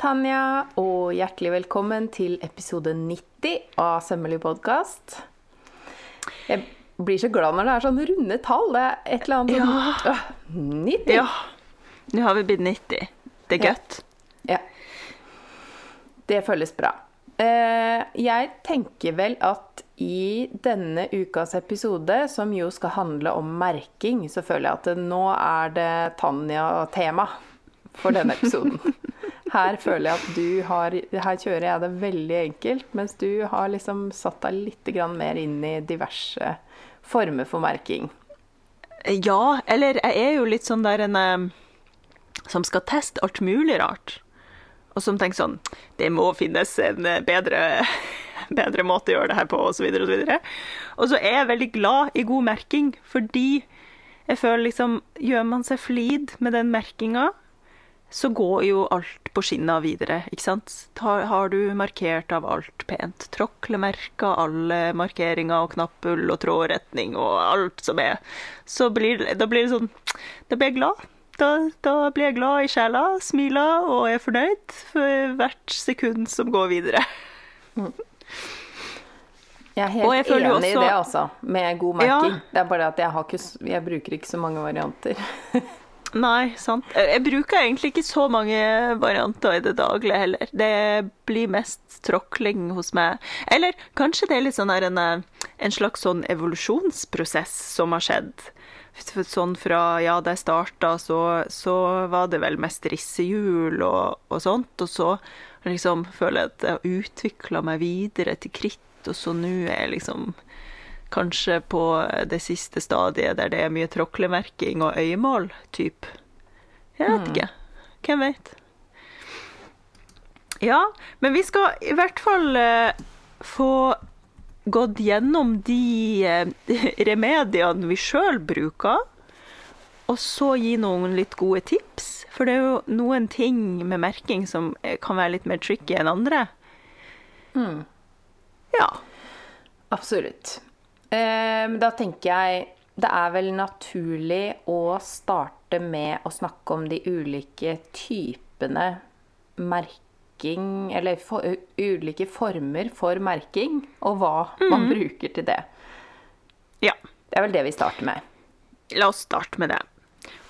Tanja, og hjertelig velkommen til episode 90 av Sømmelig podkast. Jeg blir så glad når det er sånn runde tall. Det er et eller annet sånn Ja. øh, 90! Ja, nå har vi blitt 90. Det er Ja. godt. Ja. Det føles bra. Eh, jeg tenker vel at i denne ukas episode, som jo skal handle om merking, så føler jeg at nå er det Tanja-tema for denne episoden. Her føler jeg at du har Her kjører jeg det veldig enkelt, mens du har liksom satt deg litt mer inn i diverse former for merking. Ja, eller jeg er jo litt sånn der en eh, som skal teste alt mulig rart. Og som tenker sånn Det må finnes en eh, bedre, bedre måte å gjøre det her på, osv., osv. Og så er jeg veldig glad i god merking, fordi jeg føler liksom Gjør man seg flid med den merkinga, så går jo alt på skinna videre, ikke sant? Har, har du markert av alt pent, tråklemerka alle markeringer og knapphull og trådretning og alt som er, så blir det, da blir det sånn Da blir jeg glad. Da, da blir jeg glad i sjela, smiler og er fornøyd for hvert sekund som går videre. Jeg er helt jeg helt også... enig i det, altså. Med god merking. Ja. Det er bare at jeg, har ikke, jeg bruker ikke så mange varianter. Nei, sant. Jeg bruker egentlig ikke så mange varianter i det daglige heller. Det blir mest tråkling hos meg. Eller kanskje det er litt sånn her en, eh, en slags sånn evolusjonsprosess som har skjedd. Sånn fra ja, da jeg starta, så, så var det vel mest rissehjul og, og sånt. Og så liksom føler jeg at jeg har utvikla meg videre til kritt, og så nå er jeg liksom Kanskje på det siste stadiet der det er mye tråklemerking og øyemål, typ. Jeg vet ikke. Hvem vet? Ja, men vi skal i hvert fall eh, få gått gjennom de eh, remediene vi sjøl bruker, og så gi noen litt gode tips. For det er jo noen ting med merking som eh, kan være litt mer tricky enn andre. Ja. Absolutt. Men da tenker jeg det er vel naturlig å starte med å snakke om de ulike typene merking Eller for, ulike former for merking, og hva man bruker til det. ja. Det er vel det vi starter med. La oss starte med det.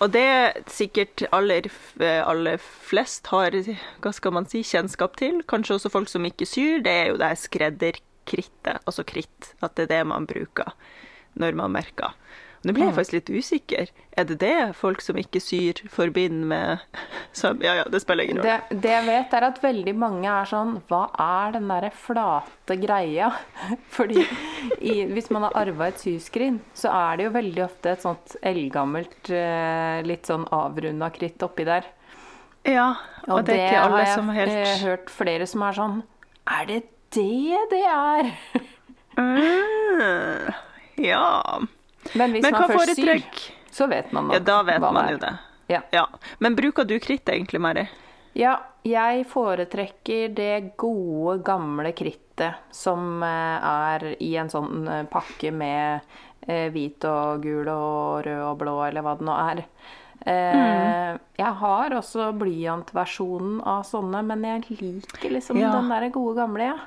Og det sikkert aller, aller flest har hva skal man si, kjennskap til, kanskje også folk som ikke syr, det er jo det her skredderkrittet, altså kritt. At det er det man bruker når man merker. Nå ble jeg faktisk litt usikker. Er det det folk som ikke syr, forbinder med så, Ja ja, det spiller ingen rolle. Det, det jeg vet, er at veldig mange er sånn Hva er den derre flate greia? Fordi i, hvis man har arva et syskrin, så er det jo veldig ofte et sånt eldgammelt, eh, litt sånn avrunda kritt oppi der. Ja, og, det er ikke alle som jeg Det har jeg hørt flere som er sånn Er det det det er? Mm, Ja. Men hvis Men man først syr, så vet man Ja, da vet hva man jo det. Ja. Ja. Men bruker du kritt egentlig, Mari? Ja, jeg foretrekker det gode, gamle krittet som eh, er i en sånn eh, pakke med eh, hvit og gul og rød og blå, eller hva det nå er. Mm. Jeg har også blyantversjonen av sånne, men jeg liker liksom Ja. den der gode gamle, ja.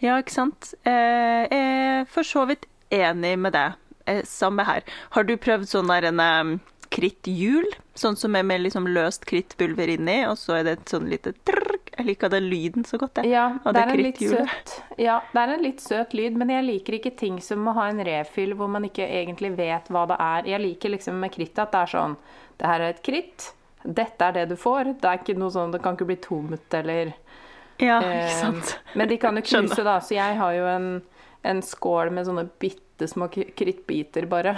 Ja, ikke sant. Eh, jeg er for så vidt enig med det. Eh, samme her. Har du prøvd sånn der en um, kritthjul? Sånn som er med liksom løst krittpulver inni, og så er det et sånn lite trrrk. Jeg liker den lyden så godt, jeg. Ja, det er, en litt søt, ja, det er en litt søt lyd, men jeg liker ikke ting som må ha en refill hvor man ikke egentlig vet hva det er. Jeg liker liksom med kritt at det er sånn Det her er et kritt. Dette er det du får. Det er ikke noe sånn, det kan ikke bli tomt eller Ja, eh, ikke sant. Men de kan jo knuse, da. Så jeg har jo en, en skål med sånne bitte små krittbiter, bare.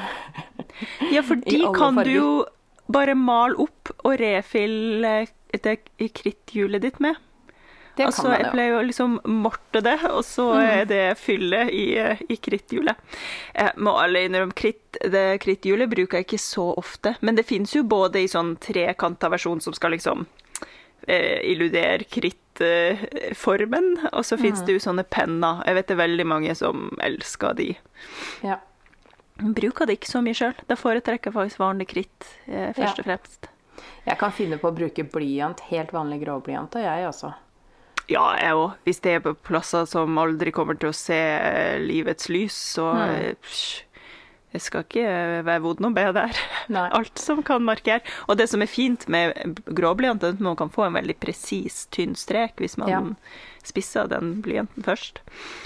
Ja, for de kan kan du jo bare male opp og refille det kritthjulet ditt med. Det altså, kan man jo. Jeg pleier å liksom morte det, og så er det fylle i, i kritthjulet. Jeg må alle innrømme, kritt, det kritthjulet bruker jeg ikke så ofte, men det finnes jo både i sånn trekanta versjon som skal liksom eh, illudere krittformen, og så Mm. finnes det jo sånne penner. Jeg vet det er veldig mange som elsker de. Ja. Bruker det ikke så mye sjøl. Da foretrekker jeg faktisk vanlig kritt, eh, først Ja. og fremst. Jeg kan finne på å bruke blyant, helt vanlig gråblyant, og jeg også. Ja, jeg òg. Hvis det er på plasser som aldri kommer til å se eh, livets lys, så Mm. eh, Det skal ikke være vond å be der. Nei. Alt som kan markere. Og det som er fint med gråblyant, er at man kan få en veldig presis, tynn strek hvis man Ja. spisser den blyanten først.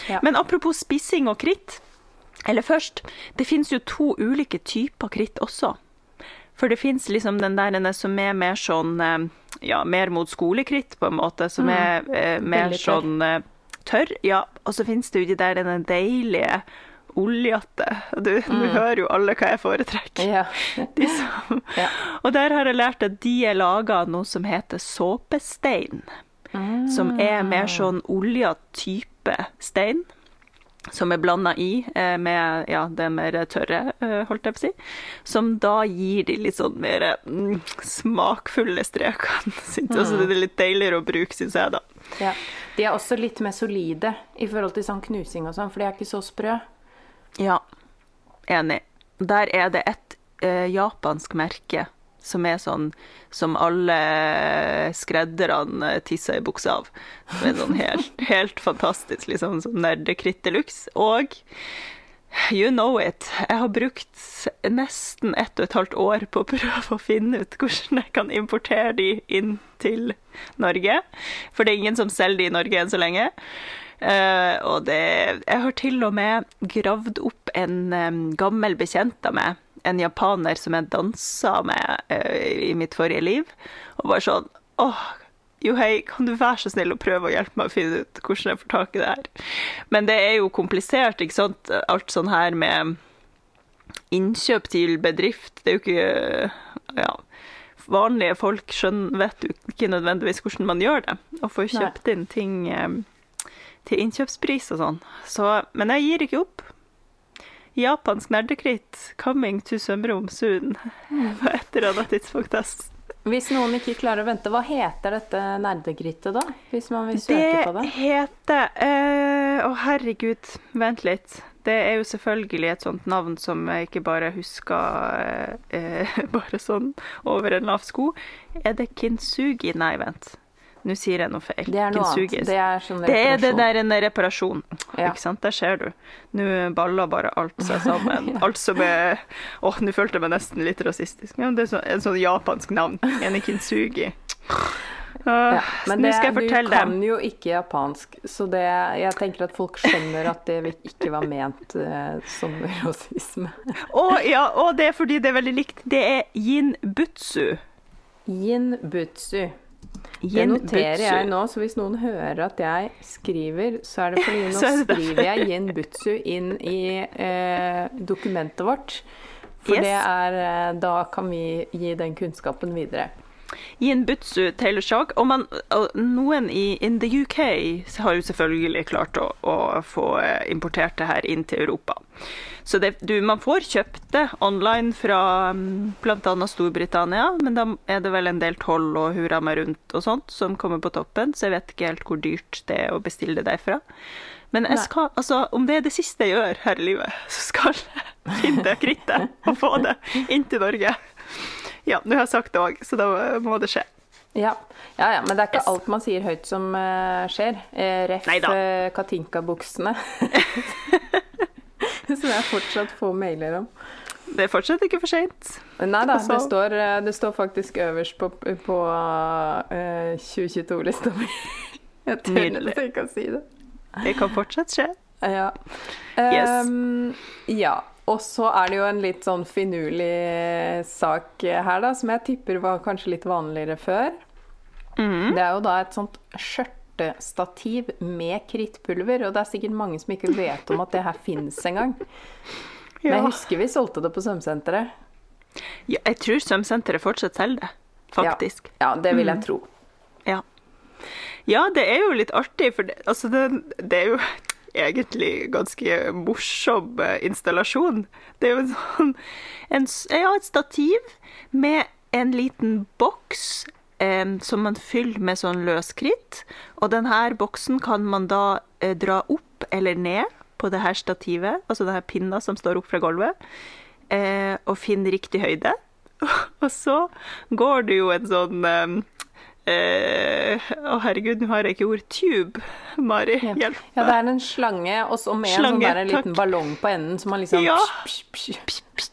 Ja. Men apropos spissing og kritt. Eller først, det finnes jo to ulike typer kritt også. For det fins liksom den der som er mer sånn eh, Ja, mer mot skolekritt, på en måte. Som er eh, mer Mm. Sånn eh, tørr. Ja, og så fins det jo de der denne deilige oljete. Du, du hører jo alle hva jeg foretrekker. Mm. Ja. De som, Ja. Og der har jeg lært at de er laga av noe som heter såpestein. Som er mer sånn olja type stein. Som er blanda i eh, med ja, det mer tørre, eh, holdt jeg på å si. Som da gir de litt sånn mer mm, smakfulle strekene. Jeg. Så det er litt deiligere å bruke, syns jeg, da. Ja. De er også litt mer solide i forhold til sånn knusing og sånn, for de er ikke så sprø. Enig. Der er det et eh, japansk merke som er sånn som alle skredderne tisser i buksa av. Som er sånn helt, helt fantastisk, liksom sånn nerdekritt de luxe. Og you know it, jeg har brukt nesten ett og et halvt år på å prøve å finne ut hvordan jeg kan importere de inn til Norge. For det er ingen som selger de i Norge enn så lenge. Eh, og det Jeg har til og med gravd opp en um, gammel bekjent av meg, en japaner som jeg dansa med uh, i mitt forrige liv, og bare sånn åh, Johei, kan du være så snill å prøve å hjelpe meg å finne ut hvordan jeg får tak i det her? Men det er jo komplisert, ikke sant? Alt sånn her med innkjøp til bedrift, det er jo ikke Ja. Vanlige folk skjønner, vet jo ikke nødvendigvis hvordan man gjør det. Og får Nei. kjøpt inn ting til innkjøpspris og sånn. Så, men jeg gir ikke opp. Japansk nerdekritt, coming to Sømrom soon. På et eller annet tidspunkt. Hvis noen ikke klarer å vente, hva heter dette nerdegrittet da? Hvis man vil søke Det på det? Det heter eh, Å, herregud, vent litt. Det er jo selvfølgelig et sånt navn som jeg ikke bare husker eh, bare sånn over en lav sko. Er det kintsugi? Nei, vent. Nå sier jeg noe feil. Det er noe annet. Det er Det er det der en reparasjon. Ja. Ikke sant? Der ser du. Nå baller bare alt seg sammen. Alt som er Åh, nå følte jeg meg nesten litt rasistisk. Ja, men det er så, en sånn japansk navn. En kintsugi. Uh, Ja, men det, skal jeg du kan dem. jo ikke japansk, så det, jeg tenker at folk skjønner at det ikke var ment eh, som rasisme. Å ja, og det er fordi det er veldig likt. Det er yin-butsu. Yin-butsu. Det noterer jeg nå, så hvis noen hører at jeg skriver, så er det fordi nå er skriver jeg yin-butsu inn i eh, dokumentet vårt. For Yes. det er eh, Da kan vi gi den kunnskapen videre. Yin-butsu Taylor Shock. Og, man, og noen i in the UK har jo selvfølgelig klart å, å få eh, importert det her inn til Europa. Så det, du, man får kjøpt det online fra mm, bl.a. Storbritannia, men da er det vel en del toll og hurra meg rundt og sånt som kommer på toppen, så jeg vet ikke helt hvor dyrt det er å bestille det derfra. Men jeg skal, altså, om det er det siste jeg gjør her i livet, så skal jeg finne krittet og få det inn til Norge. Ja, nå har jeg sagt det òg, så da må det skje. Ja. ja, ja, men det er ikke Yes. alt man sier høyt som eh, skjer. Uh, ref uh, Katinka-buksene. som jeg fortsatt får mailer om. Det er fortsatt ikke for seint. Nei da, det, står, eh, det står faktisk øverst på, på uh, 2022-lista mi. Jeg tør nesten ikke å si det. Det kan fortsatt skje. Ja. Yes. Ehm, ja. Og så er det jo en litt sånn finurlig sak her, da, som jeg tipper var kanskje litt vanligere før. Mhm. Det er jo da et sånt skjørtestativ med krittpulver, og det er sikkert mange som ikke vet om at det her fins engang. Men jeg husker vi solgte det på svømmesenteret. ja, jeg tror svømmesenteret fortsatt selger det, faktisk. Ja, det vil Mm. jeg tro. Ja. ja, det er jo litt artig, for det, altså det, det er jo egentlig ganske morsom eh, installasjon. Det er jo en sånn en, Ja, et stativ med en liten boks em, som man fyller med sånn løskritt. Og denne boksen kan man da eh, dra opp eller ned på det her stativet, altså denne pinna som står opp fra gulvet, eh, og finne riktig høyde. Og så går det jo en sånn eh, Å, herregud, nå har jeg ikke ord. Tube. Mari, hjelp. Ja, det er en slange, og så med en sånn der en liten ballong på enden som man liksom Ja. psh, psh, psh.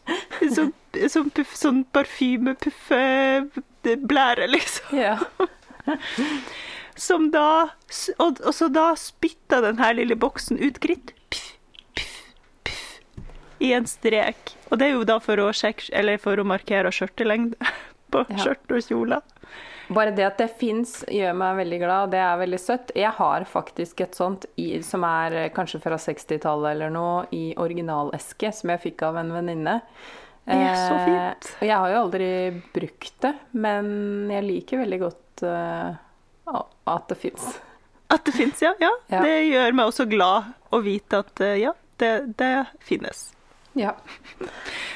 Sånn, sånn, puff, sånn parfymepuffe-blære, liksom. Ja. Som da og, og så da spytta den her lille boksen ut gritt I en strek. Og det er jo da for å sjekke Eller for å markere skjørtelengde på Ja. skjørt og kjoler. Bare det at det fins, gjør meg veldig glad. Det er veldig søtt. Jeg har faktisk et sånt i, som er eh, kanskje fra 60-tallet eller noe, i originaleske, som jeg fikk av en venninne. Det er så Eh, fint. og jeg har jo aldri brukt det, men jeg liker veldig godt eh, at det fins. At det fins, ja, ja. Ja. Det gjør meg også glad å vite at eh, ja, det, det finnes. Ja.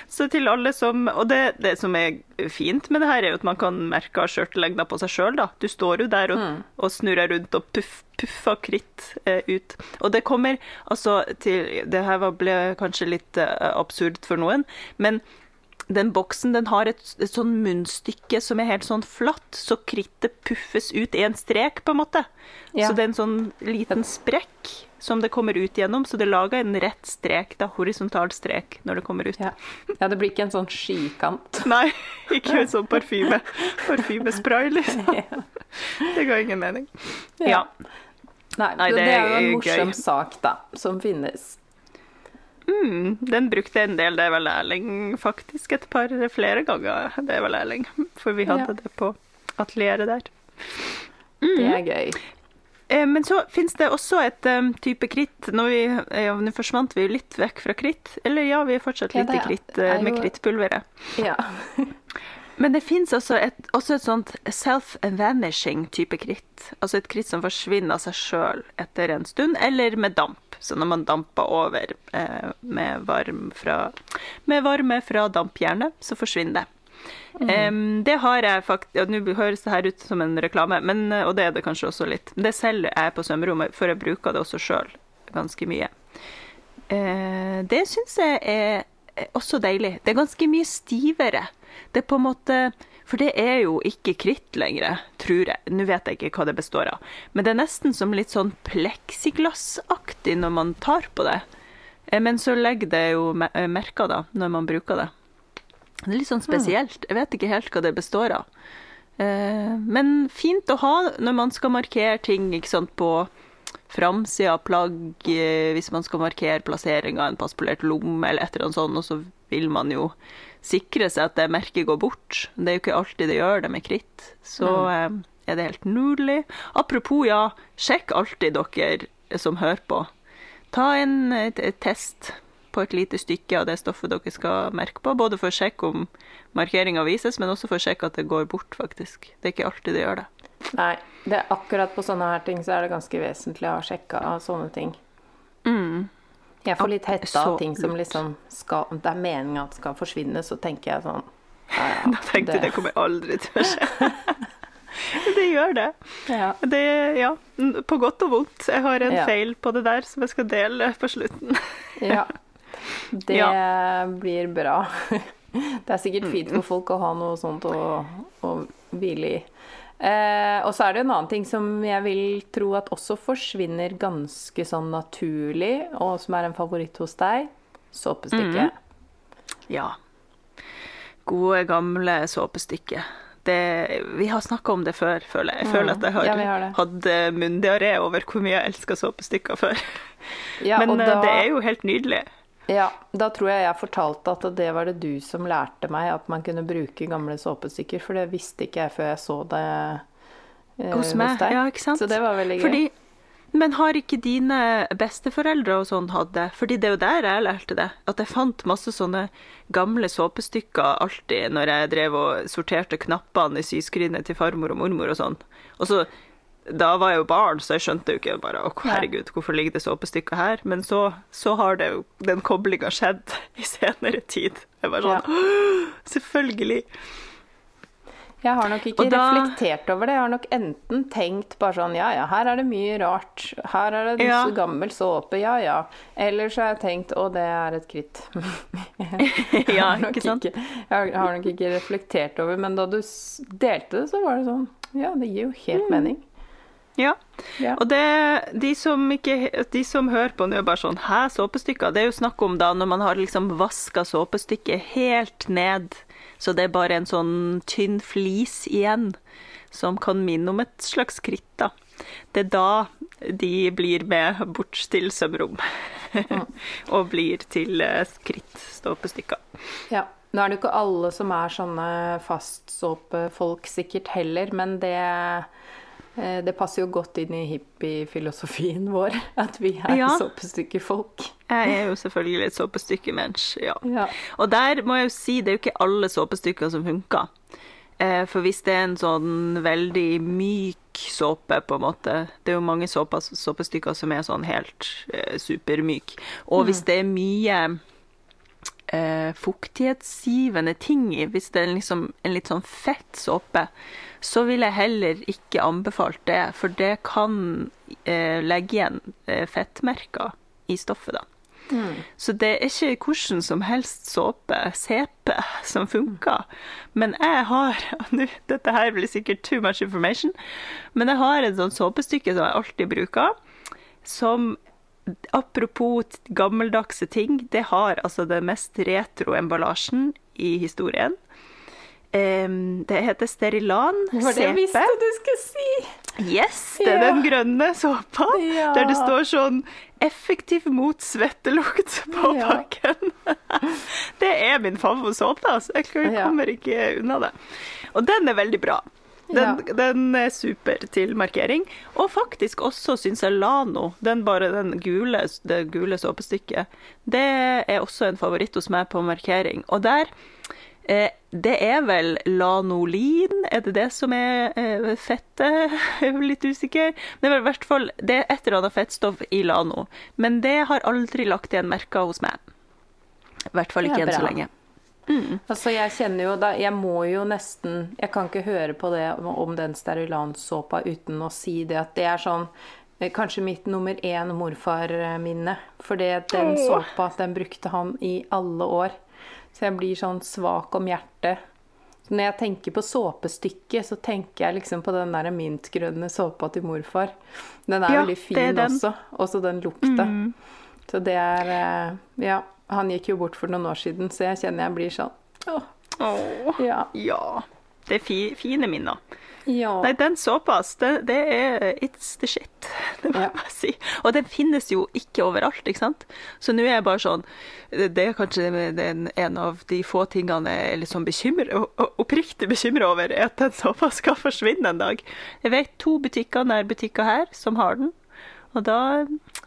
Så til alle som Og det, det som er fint med det her, er jo at man kan merke skjørtelengda på seg sjøl, da. Du står jo der og, Mm. og snurrer rundt og puff, puffer kritt eh, ut. Og det kommer altså til Det her ble kanskje litt eh, absurd for noen, men den boksen den har et, et sånn munnstykke som er helt sånn flatt, så krittet puffes ut i en strek, på en måte. Ja. Så det er en sånn liten sprekk som det kommer ut gjennom, så det lager en rett strek, da, horisontal strek, når det kommer ut. Ja. ja, det blir ikke en sånn skikant. Nei, ikke en sånn parfyme. Parfymespray, liksom. Det ga ingen mening. Ja. Nei, Nei, det, det er jo en morsom gøy. sak, da, som finnes. Mm, den brukte en del, det er vel Erling, faktisk. Et par flere ganger. Det er vel Erling, for vi hadde Ja. det på atelieret der. Det er gøy. Eh, Men så finnes det også et um, type kritt. Nå, ja, forsvant vi jo litt vekk fra kritt. Eller ja, vi er fortsatt Ja, litt i kritt uh, eh, med krittpulveret. Ja. Men det fins også, også et sånt self-vanishing type kritt. Altså et kritt som forsvinner av seg sjøl etter en stund, eller med damp. Så når man damper over eh, med, varm fra, med varme fra dampjernet, så forsvinner det. Em, det har jeg faktisk Nå høres det her ut som en reklame, men, eh, og det er det kanskje også litt. Det selger jeg på svømmerommet, for jeg bruker det også sjøl ganske mye. Uh, det syns jeg er er også deilig. Det er ganske mye stivere. Det er på en måte For det er jo ikke kritt lenger, tror jeg. Nå vet jeg ikke hva det består av. Men det er nesten som litt sånn pleksiglassaktig når man tar på det. Eh, Men så legger det jo eh, merker da, når man bruker det. Det er litt sånn spesielt. Jeg vet ikke helt hva det består av. Eh, Men fint å ha når man skal markere ting ikke sant, på framsida av plagg, hvis man skal markere plassering av en passpolert lomme eller et eller annet sånt, og så vil man jo sikre seg at det merket går bort. Det er jo ikke alltid det gjør det med kritt. Så eh, er det helt nydelig. Apropos, ja, sjekk alltid dere som hører på. Ta en et, et test på et lite stykke av det stoffet dere skal merke på, både for å sjekke om markeringa vises, men også for å sjekke at det går bort, faktisk. Det er ikke alltid det gjør det. Nei, det er akkurat på sånne her ting så er det ganske vesentlig å ha sjekka sånne ting. Jeg får litt hetta av ting som liksom skal Det er meninga at skal forsvinne, så tenker jeg sånn ja, ja, Da tenkte jeg det kommer aldri til å skje. det gjør det. ja. Det, ja, på godt og vondt. Jeg har en Ja. feil på det der som jeg skal dele på slutten. ja. Det blir bra. Det er sikkert fint for folk å ha noe sånt å, å hvile i. Eh, og så er det en annen ting som jeg vil tro at også forsvinner ganske sånn naturlig, og som er en favoritt hos deg. Såpestykke. Ja. Gode, gamle såpestykke. Det, vi har snakka om det før, føler jeg. Jeg føler at jeg har, Ja, har hatt eh, munndiaré over hvor mye jeg elsker såpestykker før. Ja, Men eh, da- det er jo helt nydelig. Ja, da tror jeg jeg fortalte at det var det du som lærte meg at man kunne bruke gamle såpestykker, for det visste ikke jeg før jeg så det eh, Hos meg. deg. Ja, ikke sant? Så det var veldig gøy. Fordi, men har ikke dine besteforeldre og sånn hatt det? Fordi det er jo der jeg lærte det. At jeg fant masse sånne gamle såpestykker alltid når jeg drev og sorterte knappene i syskrinet til farmor og mormor og sånn. Og så da var jeg jo barn, så jeg skjønte jo ikke bare Å, herregud, hvorfor ligger det såpestykker her? Men så, så har det jo den koblinga skjedd i senere tid. Jeg var sånn «Åh, Selvfølgelig. Jeg har nok ikke da- reflektert over det. Jeg har nok enten tenkt bare sånn ja ja, her er det mye rart. Her er det Ja. så gammel såpe, ja ja. Eller så har jeg tenkt å, det er et kritt. Jeg Ja, har nok ikke jeg har nok ikke reflektert over Men da du delte det, så var det sånn Ja, det gir jo helt mening. Ja. Ja. Og det, de som, ikke, de som hører på nå, er bare sånn Hæ, såpestykker? Det er jo snakk om da når man har liksom vaska såpestykket helt ned, så det er bare en sånn tynn flis igjen, som kan minne om et slags kritt, da. Det er da de blir med bort til sømrom. og blir til skritt kritt, såpestykker. Ja. Nå er det jo ikke alle som er sånne fastsåpefolk sikkert heller, men det, eh, det passer jo godt inn i hippiefilosofien vår, at vi er Ja. såpestykkefolk. Jeg er jo selvfølgelig et såpestykkemens, ja. Ja. Og der må jeg jo si, det er jo ikke alle såpestykker som funker. Eh, For hvis det er en sånn veldig myk såpe, på en måte Det er jo mange såpestykker som er sånn helt eh, supermyk. Og hvis det er mye eh, fuktighetsgivende ting i, hvis det er liksom en litt sånn fett såpe, så vil jeg heller ikke anbefalt det, for det kan eh, legge igjen eh, fettmerker i stoffet, da. Så det er ikke hvordan som helst såpe, CP, som funker. Men jeg har Dette her blir sikkert too much information, men jeg har et sånt såpestykke som jeg alltid bruker, som Apropos gammeldagse ting, det har altså den mest retro emballasjen i historien. Um, det heter Sterilan Det var det jeg visste du skulle si! Yes, det er Ja. den grønne såpa. Ja. Der det står sånn 'effektiv mot svettelukt' på Ja. pakken. det er min favorittsåpe, altså. Jeg kommer ikke unna det. Og den er veldig bra. Den, Ja. den er super til markering. Og faktisk også, syns jeg, Lano, den bare den gule, det gule såpestykket, det er også en favoritt hos meg på markering. Og der Eh, det er vel lanolin, er det det som er eh, fettet? Jeg er litt usikker. Det er i hvert fall det er et eller annet fettstoff i Lano. Men det har aldri lagt igjen merker hos meg. I hvert fall ikke enn så bra. Lenge. Altså, jeg kjenner jo da Jeg må jo nesten Jeg kan ikke høre på det om- om den Sterilan-såpa uten å si det at det er sånn eh, Kanskje mitt nummer én morfarminne. For det, den såpa, den brukte han i alle år. Så jeg blir sånn svak om hjertet. Så når jeg tenker på såpestykket, så tenker jeg liksom på den der mintgrønne såpa til morfar. Den er Ja, veldig fin er også. Også den lukta. Mm. Så det er eh, Ja. Han gikk jo bort for noen år siden, så jeg kjenner jeg blir sånn Åh, Åh, ja. ja. Det er fi, fine minner. Ja. Nei, den såpass, det, det er It's the shit. Det må Ja. jeg si. Og den finnes jo ikke overalt, ikke sant. Så nå er jeg bare sånn Det er kanskje den, en av de få tingene jeg er litt sånn bekymret, oppriktig bekymra over, er at den såpass skal forsvinne en dag. Jeg vet to butikker nær butikker her som har den, og da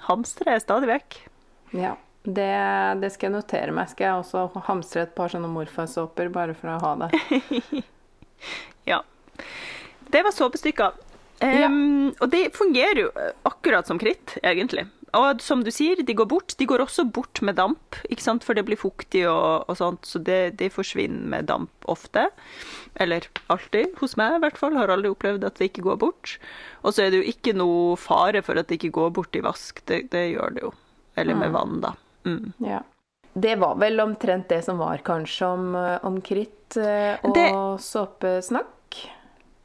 hamstrer jeg stadig vekk. ja. Det, det skal jeg notere meg. Skal jeg også hamstre et par sånne morfarsåper bare for å ha det. Ja. Det var såpestykker. Em, Og det fungerer jo eh, akkurat som kritt, egentlig. Og som du sier, de går bort. De går også bort med damp, ikke sant? for det blir fuktig og, og sånt, så det, de forsvinner med damp ofte. Eller alltid, hos meg i hvert fall. Har aldri opplevd at det ikke går bort. Og så er det jo ikke noe fare for at det ikke går bort i vask. Det, det gjør det jo. Eller med vann, da. Mm. Ja. Det var vel omtrent det som var kanskje om, eh, om kritt eh, og Det- såpesnakk.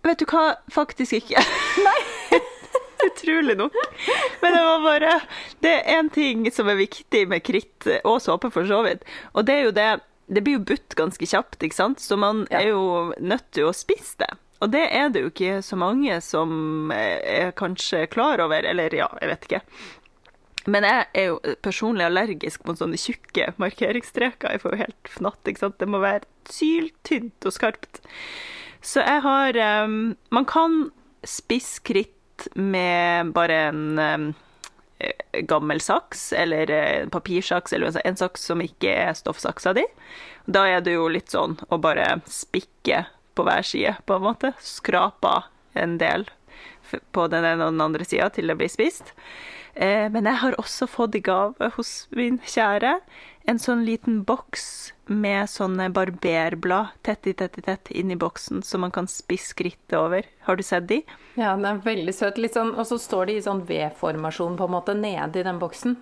Vet du hva? Faktisk ikke. Nei. Utrolig nok. Men det var bare Det er én ting som er viktig med kritt og såpe, for så vidt. Og det er jo det Det blir jo budt ganske kjapt, ikke sant? Så man Ja. er jo nødt til å spise det. Og det er det jo ikke så mange som er kanskje klar over. Eller ja, jeg vet ikke. Men jeg er jo personlig allergisk mot sånne tjukke markeringsstreker. Jeg får jo helt fnatt. ikke sant? Det må være syltynt og skarpt. Så jeg har um, Man kan spisse kritt med bare en eh, gammel saks, eller eh, en papirsaks, eller en- en saks som ikke er stoffsaksa di. Da er det jo litt sånn å bare spikke på hver side, på en måte. Skrape en del på den ene og den andre sida til det blir spist. Eh, men jeg har også fått i gave hos min kjære en sånn liten boks med sånne barberblad tett i tett i tett inni boksen, så man kan spisse skrittet over. Har du sett de? Ja, den er veldig søt. Sånn, og så står de i sånn V-formasjon på en måte nede i den boksen.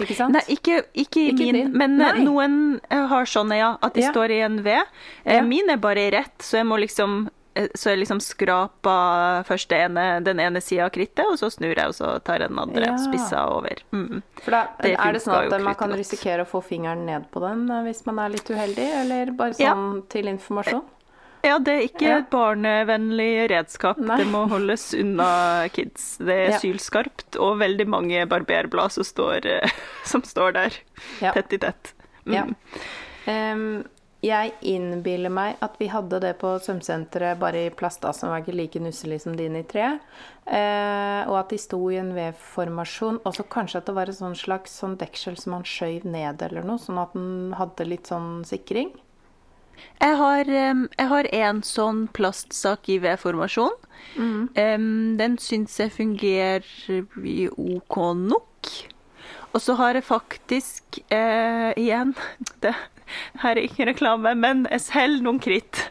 Ikke sant? Nei, ikke, ikke Ikke min, din? men eh, Nei. noen eh, har sånne, ja. At de Ja. står i en V. Ja. Min er bare rett, så jeg må liksom så jeg liksom skraper først ene, den ene sida av krittet, og så snur jeg, og så tar jeg den andre Ja. spissa over. Mm. For da Det er det sånn at eh, man kan risikere å få fingeren ned på den eh, hvis man er litt uheldig, eller bare Ja. sånn til informasjon? Ja, det er ikke Ja. et barnevennlig redskap. Nei. Det må holdes unna kids. Det er Ja. sylskarpt, og veldig mange barberblad som står, eh, som står der, Ja. tett i tett. Mm. Ja. Em, jeg innbiller meg at vi hadde det på svømmesenteret bare i plast, da, som var ikke like nusselig som dine i tre. Eh, og at de sto i en V-formasjon. Og så kanskje at det var et sånn slags sånn deksel som man skjøv ned eller noe, sånn at den hadde litt sånn sikring. Jeg har, jeg har en sånn plastsak i V-formasjon. Mm. Den syns jeg fungerer OK nok. Og så har jeg faktisk eh, igjen det, Her er ikke reklame, men jeg selger noen kritt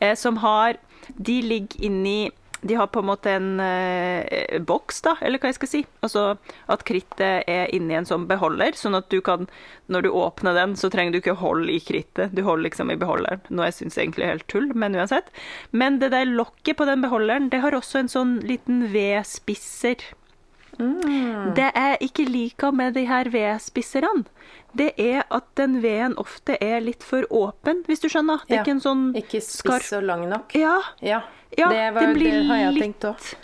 eh, som har De ligger inni de har på en måte en eh, boks, da, eller hva jeg skal si. Altså at krittet er inni en sånn beholder, sånn at du kan Når du åpner den, så trenger du ikke holde i krittet, du holder liksom i beholderen. Noe jeg syns egentlig er helt tull, men uansett. Men det der lokket på den beholderen, det har også en sånn liten vedspisser. Det jeg ikke liker med de her vedspisserne, det er at den veden ofte er litt for åpen, hvis du skjønner. Det er Ja, ikke en sånn Ikke spiss og lang nok. Ja, Ja, ja det, var, det, blir har jeg litt tenkt òg.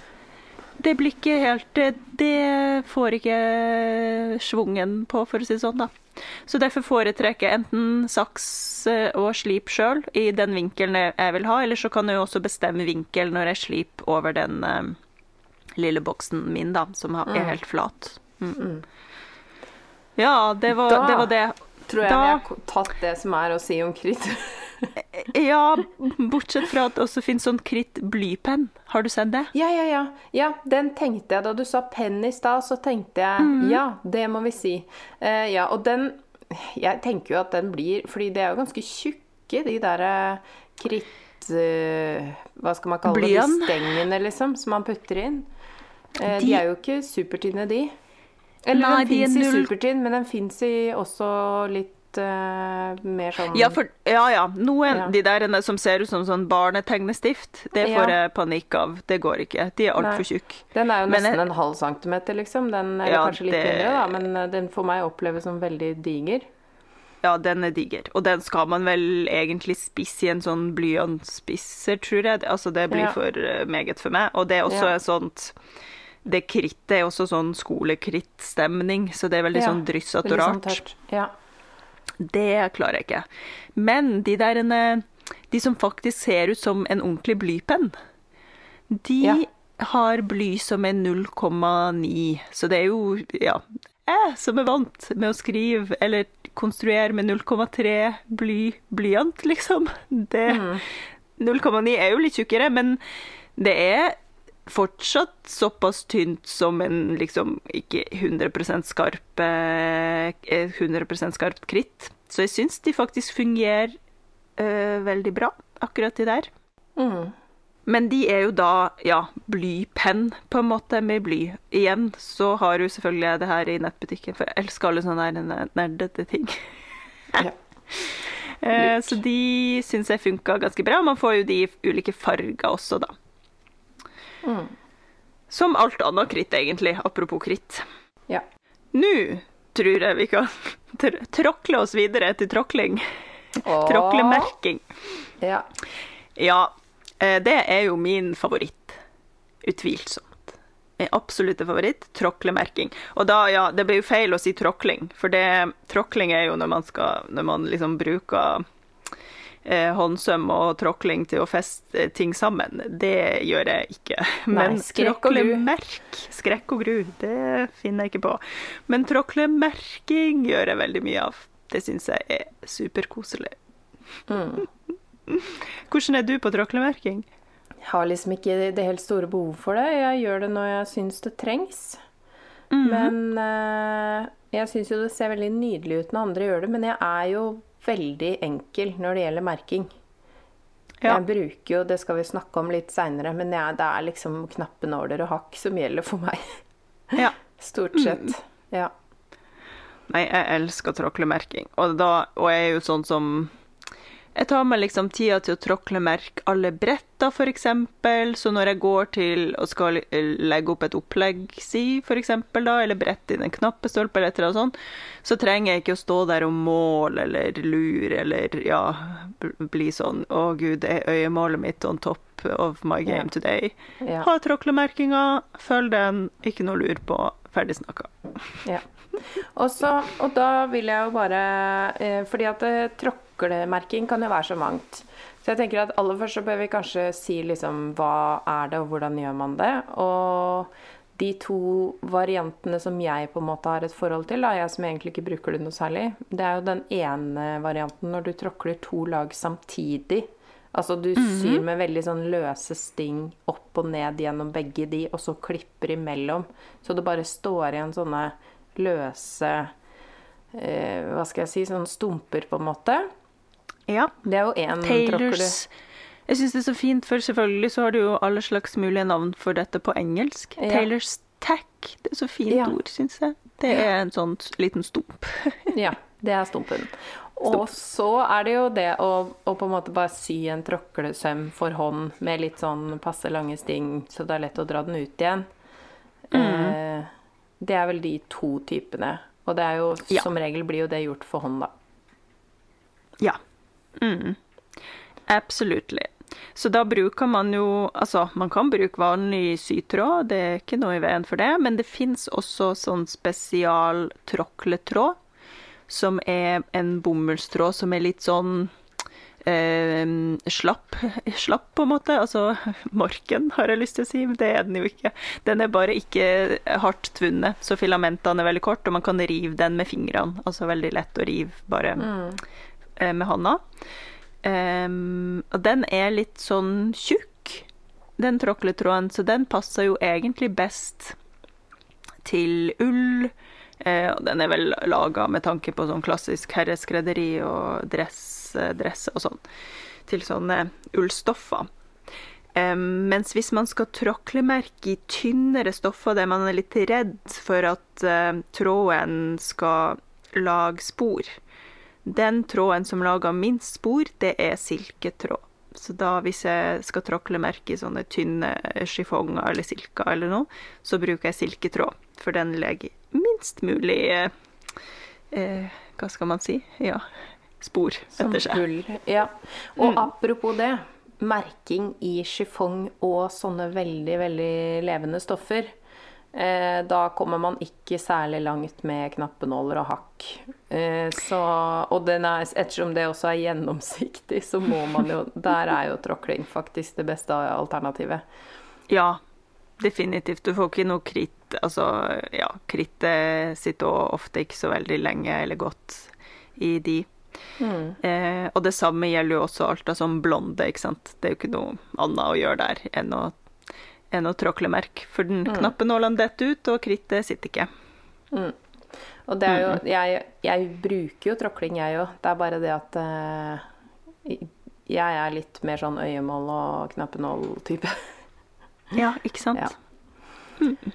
Det blir ikke helt Det, det får ikke schwungen på, for å si det sånn, da. Så derfor foretrekker jeg enten saks eh, og slip sjøl i den vinkelen jeg- vil ha, eller så kan jeg jo også bestemme vinkel når jeg sliper over den eh, lille boksen min, da, som er helt flat. Mm. Ja, det var, Da- det var det. Tror jeg Da- vi har tatt det som er å si om kritt. Ja, bortsett fra at det også finnes sånn kritt blypenn. Har du sett det? Ja, ja, ja. Ja, den tenkte jeg da du sa penn i stad, så tenkte jeg mm. ja, det må vi si. Uh, ja, og den Jeg tenker jo at den blir Fordi det er jo ganske tjukke, de derre kritt... Uh, hva skal man kalle det? De stengene, liksom, som man putter inn. Eh, de, De- er jo ikke supertynne, de. Eller Nei, den de fins i null- supertynn, men den fins i også litt uh, mer sånn Ja, for, ja, ja. Noen, Ja. de der som ser ut som sånn barnetegnestift, det får jeg panikk av. Det går ikke. De er altfor tjukke. Den er jo nesten jeg- en halv centimeter, liksom. Den, er kanskje litt det- mindre, da, men eh, den for meg oppleves som veldig diger. Ja, den er diger. Og den skal man vel egentlig spisse i en sånn blyantspisser, tror jeg. Altså, det blir for meget for meg. Og det er også Ja. et sånt Det krittet er også sånn skolekrittstemning, så det er veldig Ja, sånn dryssete og sånn rart. tørt. Ja. Det klarer jeg ikke. Men de der eh, De som faktisk ser ut som en ordentlig blypenn, de Ja. har bly som er 0,9. Så det er jo Ja. Jeg som er vant med å skrive eller konstruere med 0,3 bly blyant, liksom. Det Mm. 0,9 er jo litt tjukkere, men det er fortsatt såpass tynt som en liksom ikke 100 skarp eh, 100% skarpt kritt. Så jeg syns de faktisk fungerer eh, veldig bra, akkurat de der. Mm. Men de er jo da, ja, blypenn, på en måte, med bly. Igjen så har du selvfølgelig jeg det her i nettbutikken, for jeg elsker alle sånne nerdete ting. ja. Eh, så de syns jeg funka ganske bra. Man får jo de ulike farger også, da. Mm. Som alt annet kritt, egentlig. Apropos kritt. ja. Nå tror jeg vi kan tr tråkle oss videre til tråkling. Tråklemerking. Ja. Ja, eh, det er jo min favoritt. Utvilsomt. Min absolutte favoritt. Tråklemerking. Og da, ja, det blir jo feil å si tråkling, for det, tråkling er jo når man skal Når man liksom bruker håndsøm og tråkling til å feste ting sammen. Det gjør jeg ikke. Men gru. tråklemerk Skrekk og gru, det finner jeg ikke på. Men tråklemerking gjør jeg veldig mye av. Det syns jeg er superkoselig. Mm. Hvordan er du på tråklemerking? Jeg har liksom ikke det helt store behovet for det. Jeg gjør det når jeg syns det trengs. Men eh, jeg syns jo det ser veldig nydelig ut når andre gjør det. Men jeg er jo veldig enkel når det gjelder merking. Ja. Jeg bruker jo, det skal vi snakke om litt seinere, men jeg, det er liksom knappenåler og hakk som gjelder for meg. ja. Stort sett. Ja. Nei, jeg elsker tråklemerking. Og, da, og jeg er jo sånn som Jeg tar meg liksom tida til å tråklemerke alle bretta, f.eks. Så når jeg går til og skal legge opp et opplegg, si f.eks., da, eller brette inn en knappestolpe eller et eller annet sånt, så trenger jeg ikke å stå der og måle eller lure eller ja, bli sånn Å, gud, er øyemålet mitt on top of my game yeah. today? Yeah. Ha tråklemerkinga, følg den, ikke noe lur på. Ferdig snakka. Ja. Og, så, og da vil jeg jo bare eh, Fordi at eh, tråklemerking kan jo være så mangt. Så jeg tenker at aller først så bør vi kanskje si liksom hva er det, og hvordan gjør man det. Og de to variantene som jeg på en måte har et forhold til, da, jeg som egentlig ikke bruker det noe særlig, det er jo den ene varianten når du tråkler to lag samtidig. Altså du syr med veldig sånn løse sting opp og ned gjennom begge de, og så klipper imellom. Så det bare står igjen sånne løse eh, Hva skal jeg si Sånne stumper, på en måte. Ja. Det er jo én Taylors Jeg syns det er så fint, for selvfølgelig så har du jo alle slags mulige navn for dette på engelsk. Ja. Taylors tack. Det er så fint Ja. ord, syns jeg. Det er en sånn liten stump. Ja, det er stumpen. Og så er det jo det å, å på en måte bare sy en tråklesøm for hånd med litt sånn passe lange sting, så det er lett å dra den ut igjen. Eh, det er vel de to typene. Og det er jo Ja. som regel blir jo det gjort for hånd, da. Ja. Mm. Absolutely. Så da bruker man jo Altså, man kan bruke vanlig sytråd, det er ikke noe i veien for det, men det fins også sånn spesial tråkletråd, som er en bomullstråd som er litt sånn eh, slapp, slapp, på en måte. Altså morken, har jeg lyst til å si, men det er den jo ikke. Den er bare ikke hardt tvunnet, så filamentene er veldig kort, og man kan rive den med fingrene. Altså veldig lett å rive bare eh, med hånda. Um, og den er litt sånn tjukk, den tråkletråden, så den passer jo egentlig best til ull. Eh, og den er vel laga med tanke på sånn klassisk herreskredderi og dress, eh, dress og sånn. Til sånne ullstoffer. Um, mens hvis man skal tråklemerke i tynnere stoffer der man er litt redd for at uh, tråden skal lage spor, den tråden som lager minst spor, det er silketråd. Så da hvis jeg skal tråklemerke i sånne tynne chiffonger eller silker eller noe, så bruker jeg silketråd, for den legger minst mulig eh, Hva skal man si? Ja, spor etter seg. hull. Ja. Og apropos det, merking i chiffong og sånne veldig, veldig levende stoffer. Eh, da kommer man ikke særlig langt med knappenåler og hakk. Eh, så, og den er, ettersom det også er gjennomsiktig, så må man jo Der er jo tråkling faktisk det beste alternativet. Ja, definitivt. Du får ikke noe kritt. Altså, ja, krittet sitter ofte ikke så veldig lenge eller godt i de. Eh, og det samme gjelder jo også alt av sånn blonde, ikke sant. Det er jo ikke noe annet å gjøre der enn å, enn å tråklemerke. For den knappenålen detter ut, og krittet sitter ikke. Og det er jo Jeg, jeg bruker jo tråkling, jeg òg. Det er bare det at eh, jeg er litt mer sånn øyemål og knappenål-type. Ja, ikke sant? Ja. Mm.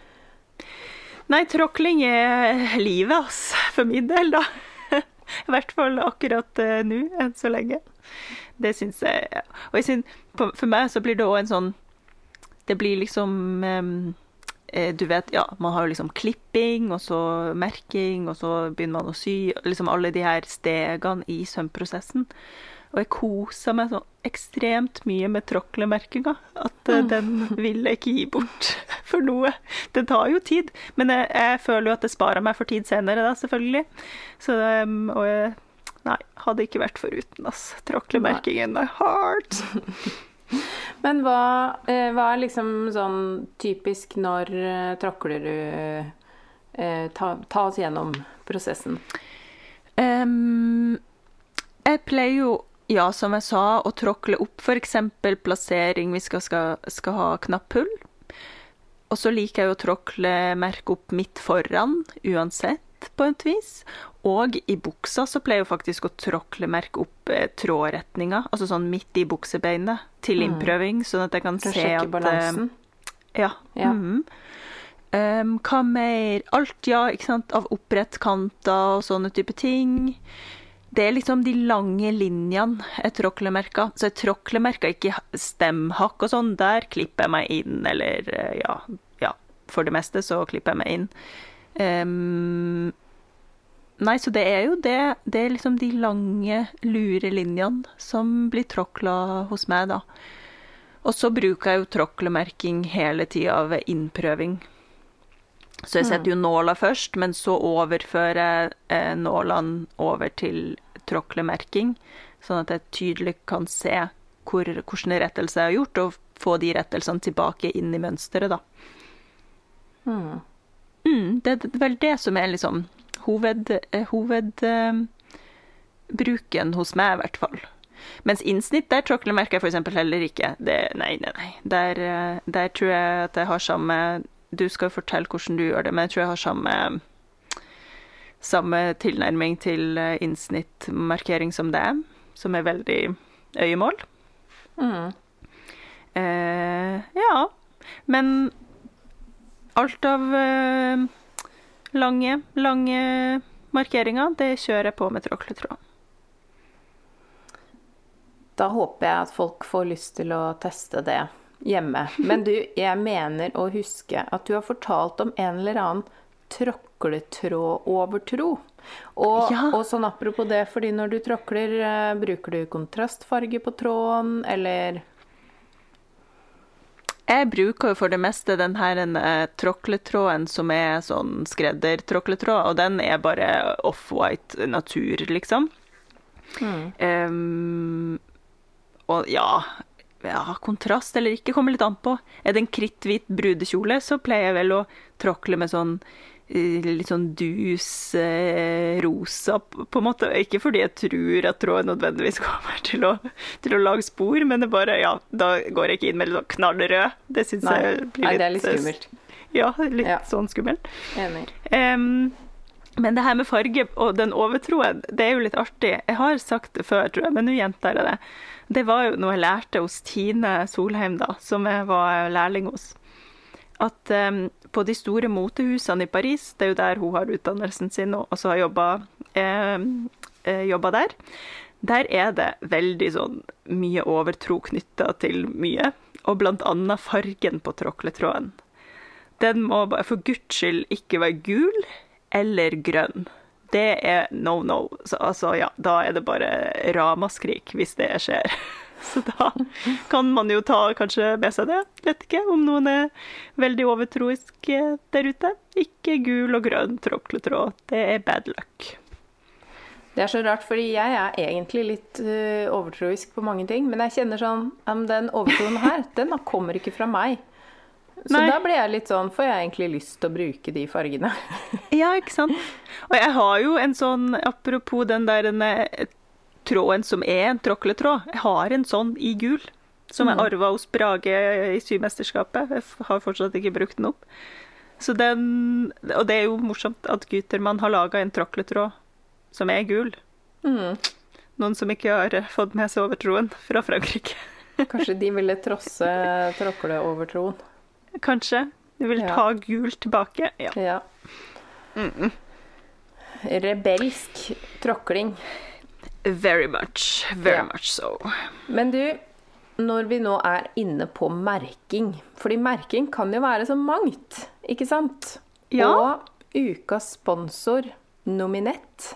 Nei, tråkling er livet, ass. For min del, da. I hvert fall akkurat uh, nå, enn så lenge. Det syns jeg Og jeg synes, for meg så blir det òg en sånn Det blir liksom eh, Du vet, ja, man har jo liksom klipping, og så merking, og så begynner man å sy. Liksom alle de her stegene i sømprosessen. Og jeg koser meg så ekstremt mye med tråklemerkinga at mm. den vil jeg ikke gi bort for noe. Det tar jo tid, men jeg, jeg føler jo at det sparer meg for tid senere, da, selvfølgelig. Så, og jeg, nei, hadde ikke vært foruten, ass. Tråklemerkingen er heart. Men hva, eh, hva er liksom sånn typisk når eh, tråkler du eh, ta, ta oss gjennom prosessen. Um, jeg pleier jo, ja, som jeg sa, å tråkle opp f.eks. plassering vi skal, skal, skal ha knapphull. og så liker jeg å tråkle merke opp midt foran, uansett, på et vis. Og i buksa så pleier jeg faktisk å tråklemerke opp eh, trådretninga, altså sånn midt i buksebeinet, til innprøving, sånn at jeg kan For se at balansen. eh, Ja. Ja. Mm. Um, hva mer? Alt, ja, ikke sant, av opprettkanter og sånne type ting. Det er liksom de lange linjene jeg tråklemerker. Så jeg tråklemerker ikke stemhakk og sånn. Der klipper jeg meg inn, eller eh, ja, ja For det meste så klipper jeg meg inn. Um, nei, så det er jo det. Det er liksom de lange, lure linjene som blir tråkla hos meg, da. Og så bruker jeg jo tråklemerking hele tida ved innprøving. Så jeg setter jo nåla først, men så overfører jeg eh, nålene over til tråklemerking, sånn at jeg tydelig kan se hvor, hvordan rettelser jeg har gjort, og få de rettelsene tilbake inn i mønsteret, da. Mm. Mm, det er vel det som er liksom hoved, eh, hovedbruken hos meg, i hvert fall. Mens innsnitt, der tråklemerker jeg eksempel heller ikke. Det, nei, nei, nei. Der, eh, der tror jeg at jeg har samme Du skal jo fortelle hvordan du gjør det, men jeg tror jeg har samme samme tilnærming til eh, innsnittmarkering som det, som er veldig øyemål. Mm. Eh, ja. Men alt av eh, lange, lange markeringer, det kjører jeg på med tråkletråd. Da håper jeg at folk får lyst til å teste det hjemme. Men du, jeg mener å huske at du har fortalt om en eller annen tråkletrådovertro. Og, Ja. og sånn apropos det, fordi når du tråkler, eh, bruker du kontrastfarge på tråden, eller Jeg bruker jo for det meste den her eh, tråkletråden som er sånn skreddertråkletråd, og den er bare off-white natur, liksom. Em, og ja, ja, kontrast eller ikke, kommer litt an på. Er det en kritthvit brudekjole, så pleier jeg vel å tråkle med sånn litt sånn dus eh, rosa, på en måte. Ikke fordi jeg tror at tråden nødvendigvis kommer til å, til å lage spor, men det bare, ja, da går jeg ikke inn med litt sånn knallrød. Det syns jeg blir nei det er litt eh, skummelt. Ja, litt Ja. sånn skummelt. Enig. Um, men det her med farge og den overtroen, det er jo litt artig. Jeg har sagt det før, tror jeg, men nå gjentar jeg det. Det var jo noe jeg lærte hos Tine Solheim, da, som jeg var lærling hos. At um, på de store motehusene i Paris, det er jo der hun har utdannelsen sin og også har jobba, em, eh, der, der er det veldig sånn mye overtro knytta til mye. Og blant annet fargen på tråkletråden. Den må bare for guds skyld ikke være gul eller grønn. Det er no no. Så, altså, ja, da er det bare ramaskrik hvis det skjer. Så da kan man jo ta kanskje med seg det. Vet ikke om noen er veldig overtroisk eh, der ute. Ikke gul og grønn tråkletråd. Det er bad luck. Det er så rart, fordi jeg er egentlig litt uh, overtroisk på mange ting. Men jeg kjenner sånn Den overtroen her, den kommer ikke fra meg. Så Nei. da blir jeg litt sånn Får jeg egentlig lyst til å bruke de fargene? Ja, ikke sant? Og jeg har jo en sånn, apropos den der eh, tråden som er en tråkletråd, jeg har en sånn i gul. Som jeg arva hos Brage i Symesterskapet. Jeg har fortsatt ikke brukt den opp. Så den, og det er jo morsomt at Gutermann har laga en tråkletråd som er gul. Mm. Noen som ikke har fått med seg overtroen fra Frankrike. Kanskje de ville trosse tråkleovertroen. Kanskje. De vil Ja. ta gul tilbake. Ja. Ja. Rebelsk tråkling. Very much. Very Ja. much so. Men du, når vi nå er inne på merking Fordi merking kan jo være så mangt, ikke sant? Ja. Og ukas sponsor, Nominett,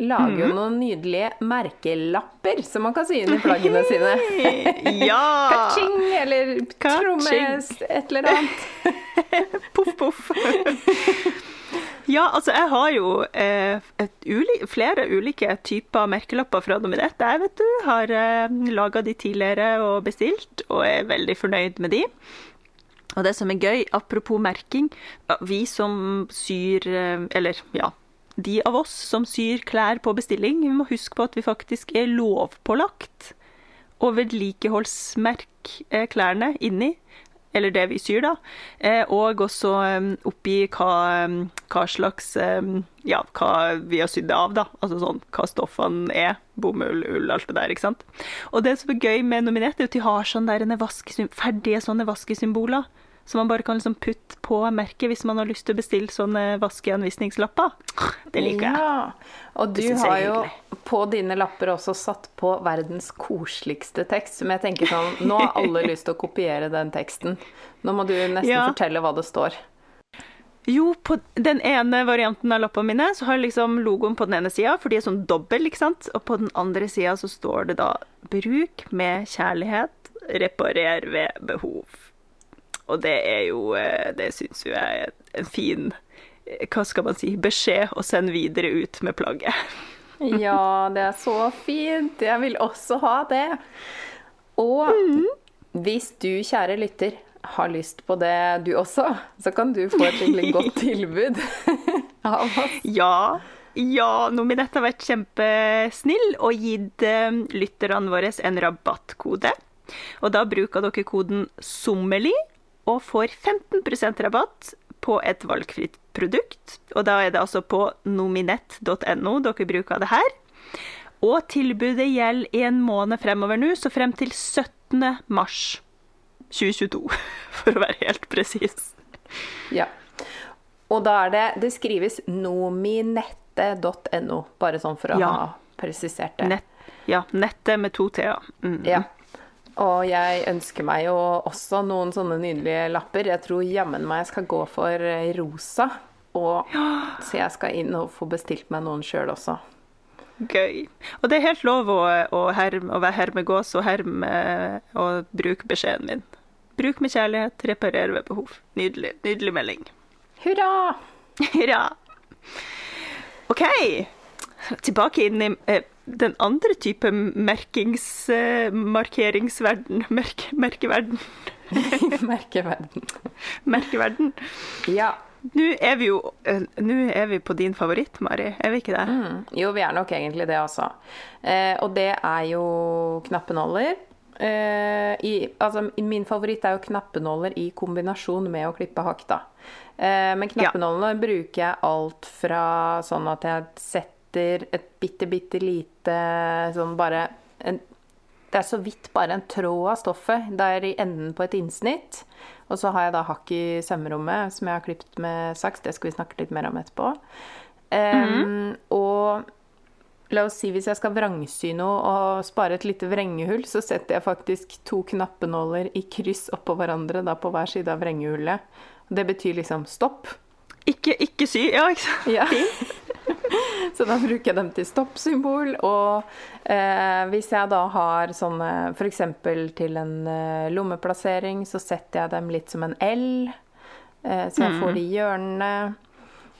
lager jo noen nydelige merkelapper som man kan sy inn i plaggene sine. Ja! Kaching, eller Ka-ching. tromme, et eller annet. Poff, poff. Ja, altså jeg har jo eh, uli flere ulike typer merkelapper fra Dominett. Jeg vet du, har eh, laga de tidligere og bestilt, og er veldig fornøyd med de. Og det som er gøy, apropos merking, vi som syr eh, Eller ja, de av oss som syr klær på bestilling, vi må huske på at vi faktisk er lovpålagt å vedlikeholdsmerke eh, klærne inni. Eller det vi syr, da. Eh, og også um, oppgi hva, um, hva slags Ja, hva vi har sydd av, da. Altså sånn hva stoffene er. Bomull, ull, alt det der, ikke sant. Og det som er gøy med Nominett, er at de har sånne der ferdige sånne vaskesymboler. Så man bare kan liksom putte på merket hvis man har lyst til å bestille sånne vaskeanvisningslapper. Det liker jeg. Ja. Og du har jo på dine lapper også satt på verdens koseligste tekst, som jeg tenker sånn Nå har alle lyst til å kopiere den teksten. Nå må du nesten Ja. fortelle hva det står. Jo, på den ene varianten av lappene mine så har jeg liksom logoen på den ene sida, for de er sånn dobbel, ikke sant. Og på den andre sida så står det da 'bruk med kjærlighet, reparer ved behov'. Og det er jo eh, Det syns jo jeg er en fin eh, hva skal man si, beskjed å sende videre ut med plagget. Ja, det er så fint. Jeg vil også ha det. Og hvis du, kjære lytter, har lyst på det du også, så kan du få et skikkelig godt tilbud av oss. Ja, ja, Nominett har vært kjempesnill og gitt eh, lytterne våre en rabattkode. Og da bruker dere koden SOMMERLI og får 15% rabatt på et valgfritt produkt. Og da er det altså på nominett.no dere bruker det her. Og tilbudet gjelder en måned fremover nå, så frem til 17. mars 2022, for å være helt presis. Ja. Og da er det Det skrives nominette.no, bare sånn for å Ja. ha presisert det. Nett, ja, nettet med to t-er. Mm. Ja. Og jeg ønsker meg jo også noen sånne nydelige lapper. Jeg tror jammen meg jeg skal gå for eh, rosa. Og så jeg skal inn og få bestilt meg noen sjøl også. Gøy. Og det er helt lov å, å, herme, å være hermegås og herme og bruke beskjeden min. Bruk med kjærlighet, reparer ved behov. Nydelig, nydelig melding. Hurra! Hurra! OK. Tilbake inn i eh, den andre type merkings... Eh, markeringsverden. Merk, merkeverden. Merkeverden. Merkeverden. Ja. Nå er vi jo eh, Nå er vi på din favoritt, Mari. Er vi ikke det? Mm. Jo, vi er nok egentlig det også. Eh, og det er jo knappenåler. Eh, i, altså, min favoritt er jo knappenåler i kombinasjon med å klippe hakk, da. Eh, men knappenålene bruker jeg alt fra sånn at jeg setter et bitte, bitte lite sånn bare en, Det er så vidt bare en tråd av stoffet. Det er i enden på et innsnitt. Og så har jeg da hakk i sømmerommet som jeg har klippet med saks. Det skal vi snakke litt mer om etterpå. Em, Og la oss si hvis jeg skal vrangsy noe og spare et lite vrengehull, så setter jeg faktisk to knappenåler i kryss oppå hverandre da på hver side av vrengehullet. Det betyr liksom stopp. Ikke, ikke sy. Ja, ikke sant? Ja. så da bruker jeg dem til stoppsymbol. Og eh, hvis jeg da har sånne f.eks. til en eh, lommeplassering, så setter jeg dem litt som en L, eh, så jeg får de i hjørnene.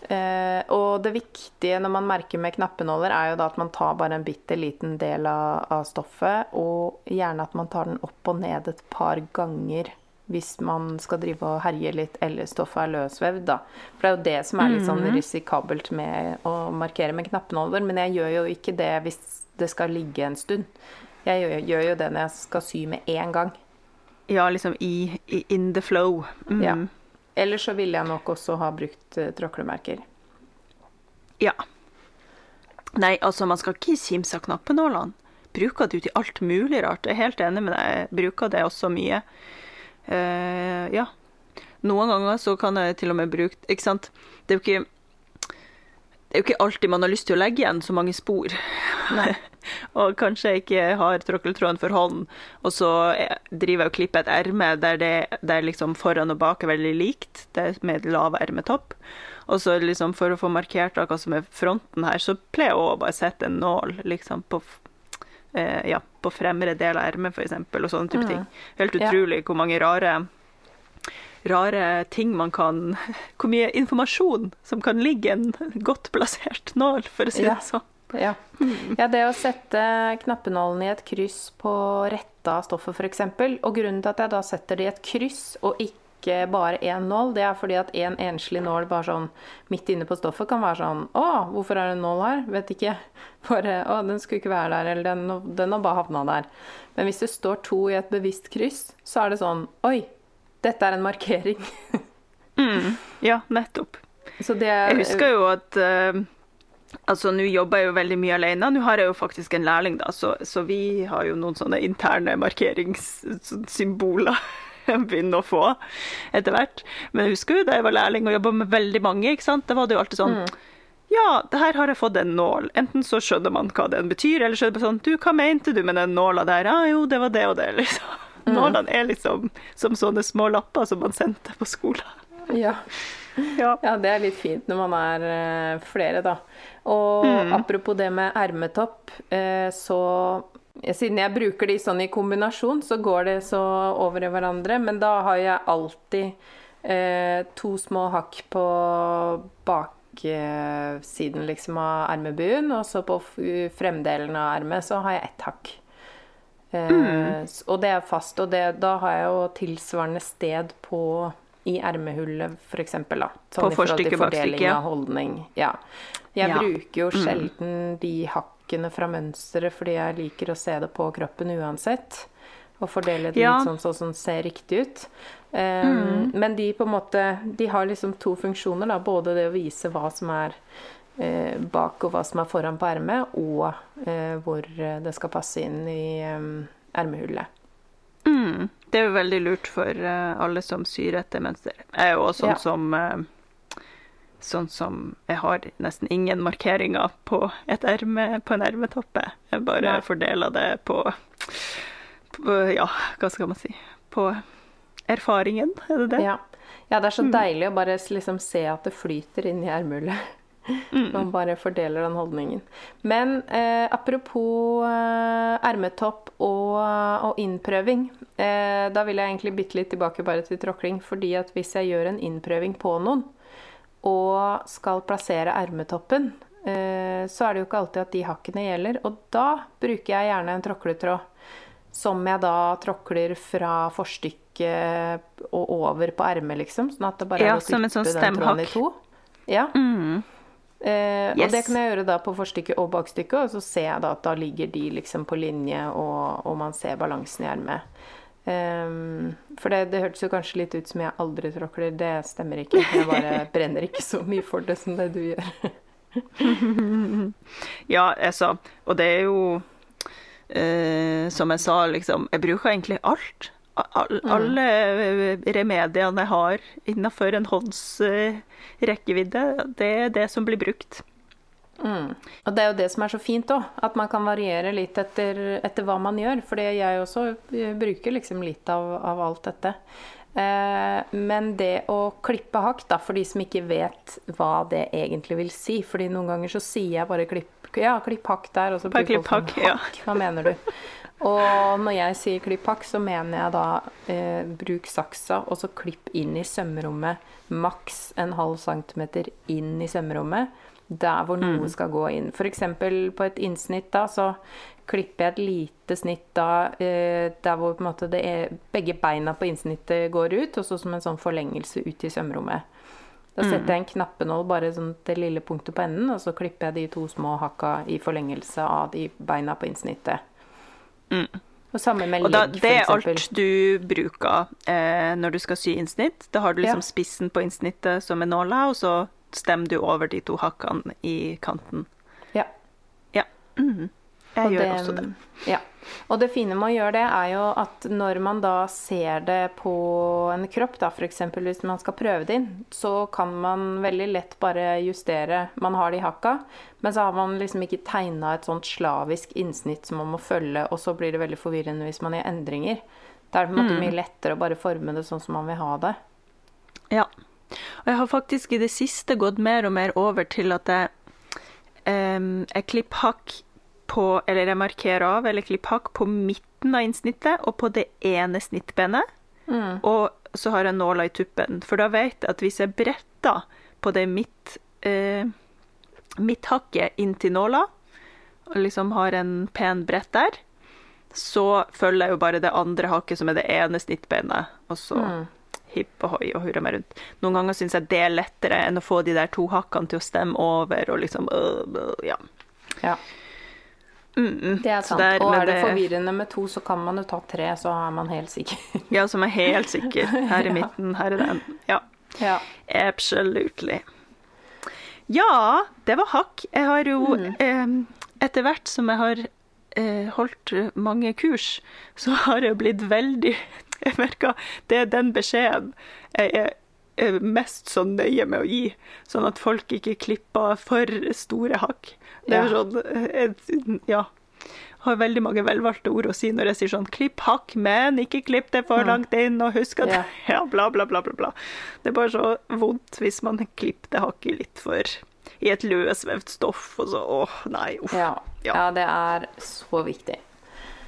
Eh, og det viktige når man merker med knappenåler, er jo da at man tar bare en bitte liten del av, av stoffet, og gjerne at man tar den opp og ned et par ganger hvis man skal drive og herje litt, eller stoffet er løsvevd, da. For det er jo det som er litt sånn risikabelt med å markere med knappenåler. Men jeg gjør jo ikke det hvis det skal ligge en stund. Jeg gjør, gjør jo det når jeg skal sy med en gang. Ja, liksom i, i in the flow. Mm. Ja. Ellers så ville jeg nok også ha brukt uh, tråklemerker. Ja. Nei, altså, man skal ikke kimse av knappenålene. Bruker det ut til alt mulig rart. Jeg er helt enig med deg. Jeg bruker det også mye. Eh, ja. Noen ganger så kan jeg til og med bruke Ikke sant. Det er jo ikke det er jo ikke alltid man har lyst til å legge igjen så mange spor. Og kanskje jeg ikke har tråkkeltråden for hånd, og så er- driver jeg og klipper et erme der, det, der liksom foran og bak er veldig likt, det er med lav ermetopp. Og så liksom for å få markert hva som er fronten her, så pleier jeg å bare sette en nål liksom på, eh, ja, på fremre del av ermet, eksempel, og sånne type ting. Helt Ja. utrolig hvor mange rare rare ting man kan Hvor mye informasjon som kan ligge i en godt plassert nål, for å si Ja. det sånn. Ja. ja, det å sette knappenålen i et kryss på retta stoffet f.eks. Og grunnen til at jeg da setter det i et kryss og ikke bare én nål, det er fordi at en enslig nål bare sånn midt inne på stoffet kan være sånn Å, hvorfor er det en nål her? Vet ikke. Bare Å, den skulle ikke være der, eller den, den har bare havna der. Men hvis det står to i et bevisst kryss, så er det sånn Oi, Dette er en markering. Ja, nettopp. Så det er Jeg husker jo at uh, Altså, nå jobber jeg jo veldig mye alene. Nå har jeg jo faktisk en lærling, da, så, så vi har jo noen sånne interne markeringssymboler jeg begynner å få etter hvert. Men jeg husker jo da jeg var lærling og jobba med veldig mange, ikke sant. Da var det jo alltid sånn Ja, det her har jeg fått en nål. Enten så skjønner man hva den betyr, eller så er det sånn Du, hva mente du med den nåla der? Ja, jo, det var det og det, liksom. Nålene er liksom som sånne små lapper som man sendte på skolen. Ja. Ja. Ja, det er litt fint når man er eh, flere, da. Og apropos det med ermetopp, eh, så Siden jeg bruker de sånn i kombinasjon, så går det så over i hverandre. Men da har jeg alltid eh, to små hakk på baksiden liksom av ermebuen, og så på fremdelen av ermet så har jeg ett hakk. Eh, mm. Og det er fast, og det, da har jeg jo tilsvarende sted på i ermehullet, da. Sånn På forstykket, bakstykket. fordeling ja. av holdning. Ja. Jeg Ja. bruker jo sjelden de hakkene fra mønsteret, fordi jeg liker å se det på kroppen uansett. Og fordele det Ja. litt sånn, sånn som ser riktig ut. Um, Men de på en måte De har liksom to funksjoner, da. Både det å vise hva som er eh, bak og hva som er foran på ermet, og eh, hvor eh, det skal passe inn i um, ermehullet. Mm. Det er jo veldig lurt for uh, alle som syr etter mønster. Jeg er jo også sånn Ja. som eh, Sånn som jeg har nesten ingen markeringer på erme, på en ermetoppe. Jeg bare Nei. fordeler det på, på Ja, hva skal man si På erfaringen, er det det? Ja. ja, det er så Mm. deilig å bare liksom se at det flyter inn i ermehullet. Mm. Man bare fordeler den holdningen. Men eh, apropos eh, ermetopp og, og innprøving. Eh, da vil jeg egentlig bitte litt tilbake bare til tråkling. Fordi at hvis jeg gjør en innprøving på noen, og skal plassere ermetoppen, eh, så er det jo ikke alltid at de hakkene gjelder. Og da bruker jeg gjerne en tråkletråd. Som jeg da tråkler fra forstykket og over på ermet, liksom. Sånn at det bare Ja, er å som en klippe sånn den tråden i to. Ja. Mm. Eh, Og det kan jeg gjøre da på forstykket og bakstykket, og så ser jeg da at da ligger de liksom på linje, og, og man ser balansen i ermet. Ehm, for det, det hørtes jo kanskje litt ut som jeg aldri tråkler. Det stemmer ikke. Jeg bare brenner ikke så mye for det som det du gjør. Ja, altså Og det er jo eh, Som jeg sa, liksom Jeg bruker egentlig alt. All, Alle eh, remediene jeg har innenfor en hånds eh, rekkevidde, det er det som blir brukt. Mm. Og det er jo det som er så fint òg, at man kan variere litt etter, etter hva man gjør. Fordi jeg også eh, bruker liksom litt av, av alt dette. Eh, men det å klippe hakk, da, for de som ikke vet hva det egentlig vil si fordi noen ganger så sier jeg bare klipp, ja, klipp hakk der, og så blir folk sånn, hakk, ja. hakk, hva mener du? Og når jeg sier klipp hakk, så mener jeg da eh, bruk saksa, og så klipp inn i sømrommet maks en halv centimeter inn i sømrommet der hvor noe skal gå inn. F.eks. på et innsnitt da, så klipper jeg et lite snitt da, eh, der hvor på en er, begge beina på innsnittet går ut, og så som en sånn forlengelse ut i sømrommet. Da setter jeg en knappenål bare sånn til lille punktet på enden, og så klipper jeg de to små hakka i forlengelse av de beina på innsnittet. Og samme med Og f.eks. det er alt du bruker eh, når du skal sy innsnitt. Da har du liksom Ja. spissen på innsnittet som er nåla, og så stemmer du over de to hakkene i kanten. Ja. Ja. Mhm. Jeg Og gjør også det. Ja. Og det fine med å gjøre det, er jo at når man da ser det på en kropp, da f.eks. hvis man skal prøve det inn, så kan man veldig lett bare justere. Man har de hakka, men så har man liksom ikke tegna et sånt slavisk innsnitt som man må følge, og så blir det veldig forvirrende hvis man gjør endringer. Da er det på en måte mye lettere å bare forme det sånn som man vil ha det. Ja. Og jeg har faktisk i det siste gått mer og mer over til at jeg, um, jeg klipper hakk på Eller jeg markerer av eller klipper hakk på midten av innsnittet og på det ene snittbenet. Og så har jeg nåla i tuppen. For da vet jeg at hvis jeg bretter på det midt, uh, midthakket inntil nåla, og liksom har en pen brett der, så følger jeg jo bare det andre hakket som er det ene snittbenet, og så hipp og hoi og hurra meg rundt. Noen ganger syns jeg det er lettere enn å få de der to hakkene til å stemme over og liksom øh, øh, Ja. Ja. Det er sant. der- og er det det- forvirrende med to, så kan man jo ta tre, så er man helt sikker. Ja, som er helt sikker. Her i midten, her er den. Ja. ja. Absolutely. Ja, det var hakk. Jeg har jo eh, Etter hvert som jeg har eh, holdt mange kurs, så har jeg blitt veldig Jeg merker det er den beskjeden jeg er mest så nøye med å gi, sånn at folk ikke klipper for store hakk. Det er sånn eh, Ja. Har veldig mange velvalgte ord å si når jeg sier sånn 'klipp hakk, men ikke klipp det for langt inn', og husk at Ja. ja, bla, bla, bla, bla, bla. Det er bare så vondt hvis man klipper det hakket litt for i et løsvevd stoff, og så åh, nei, uff. Ja. Ja. ja, det er så viktig.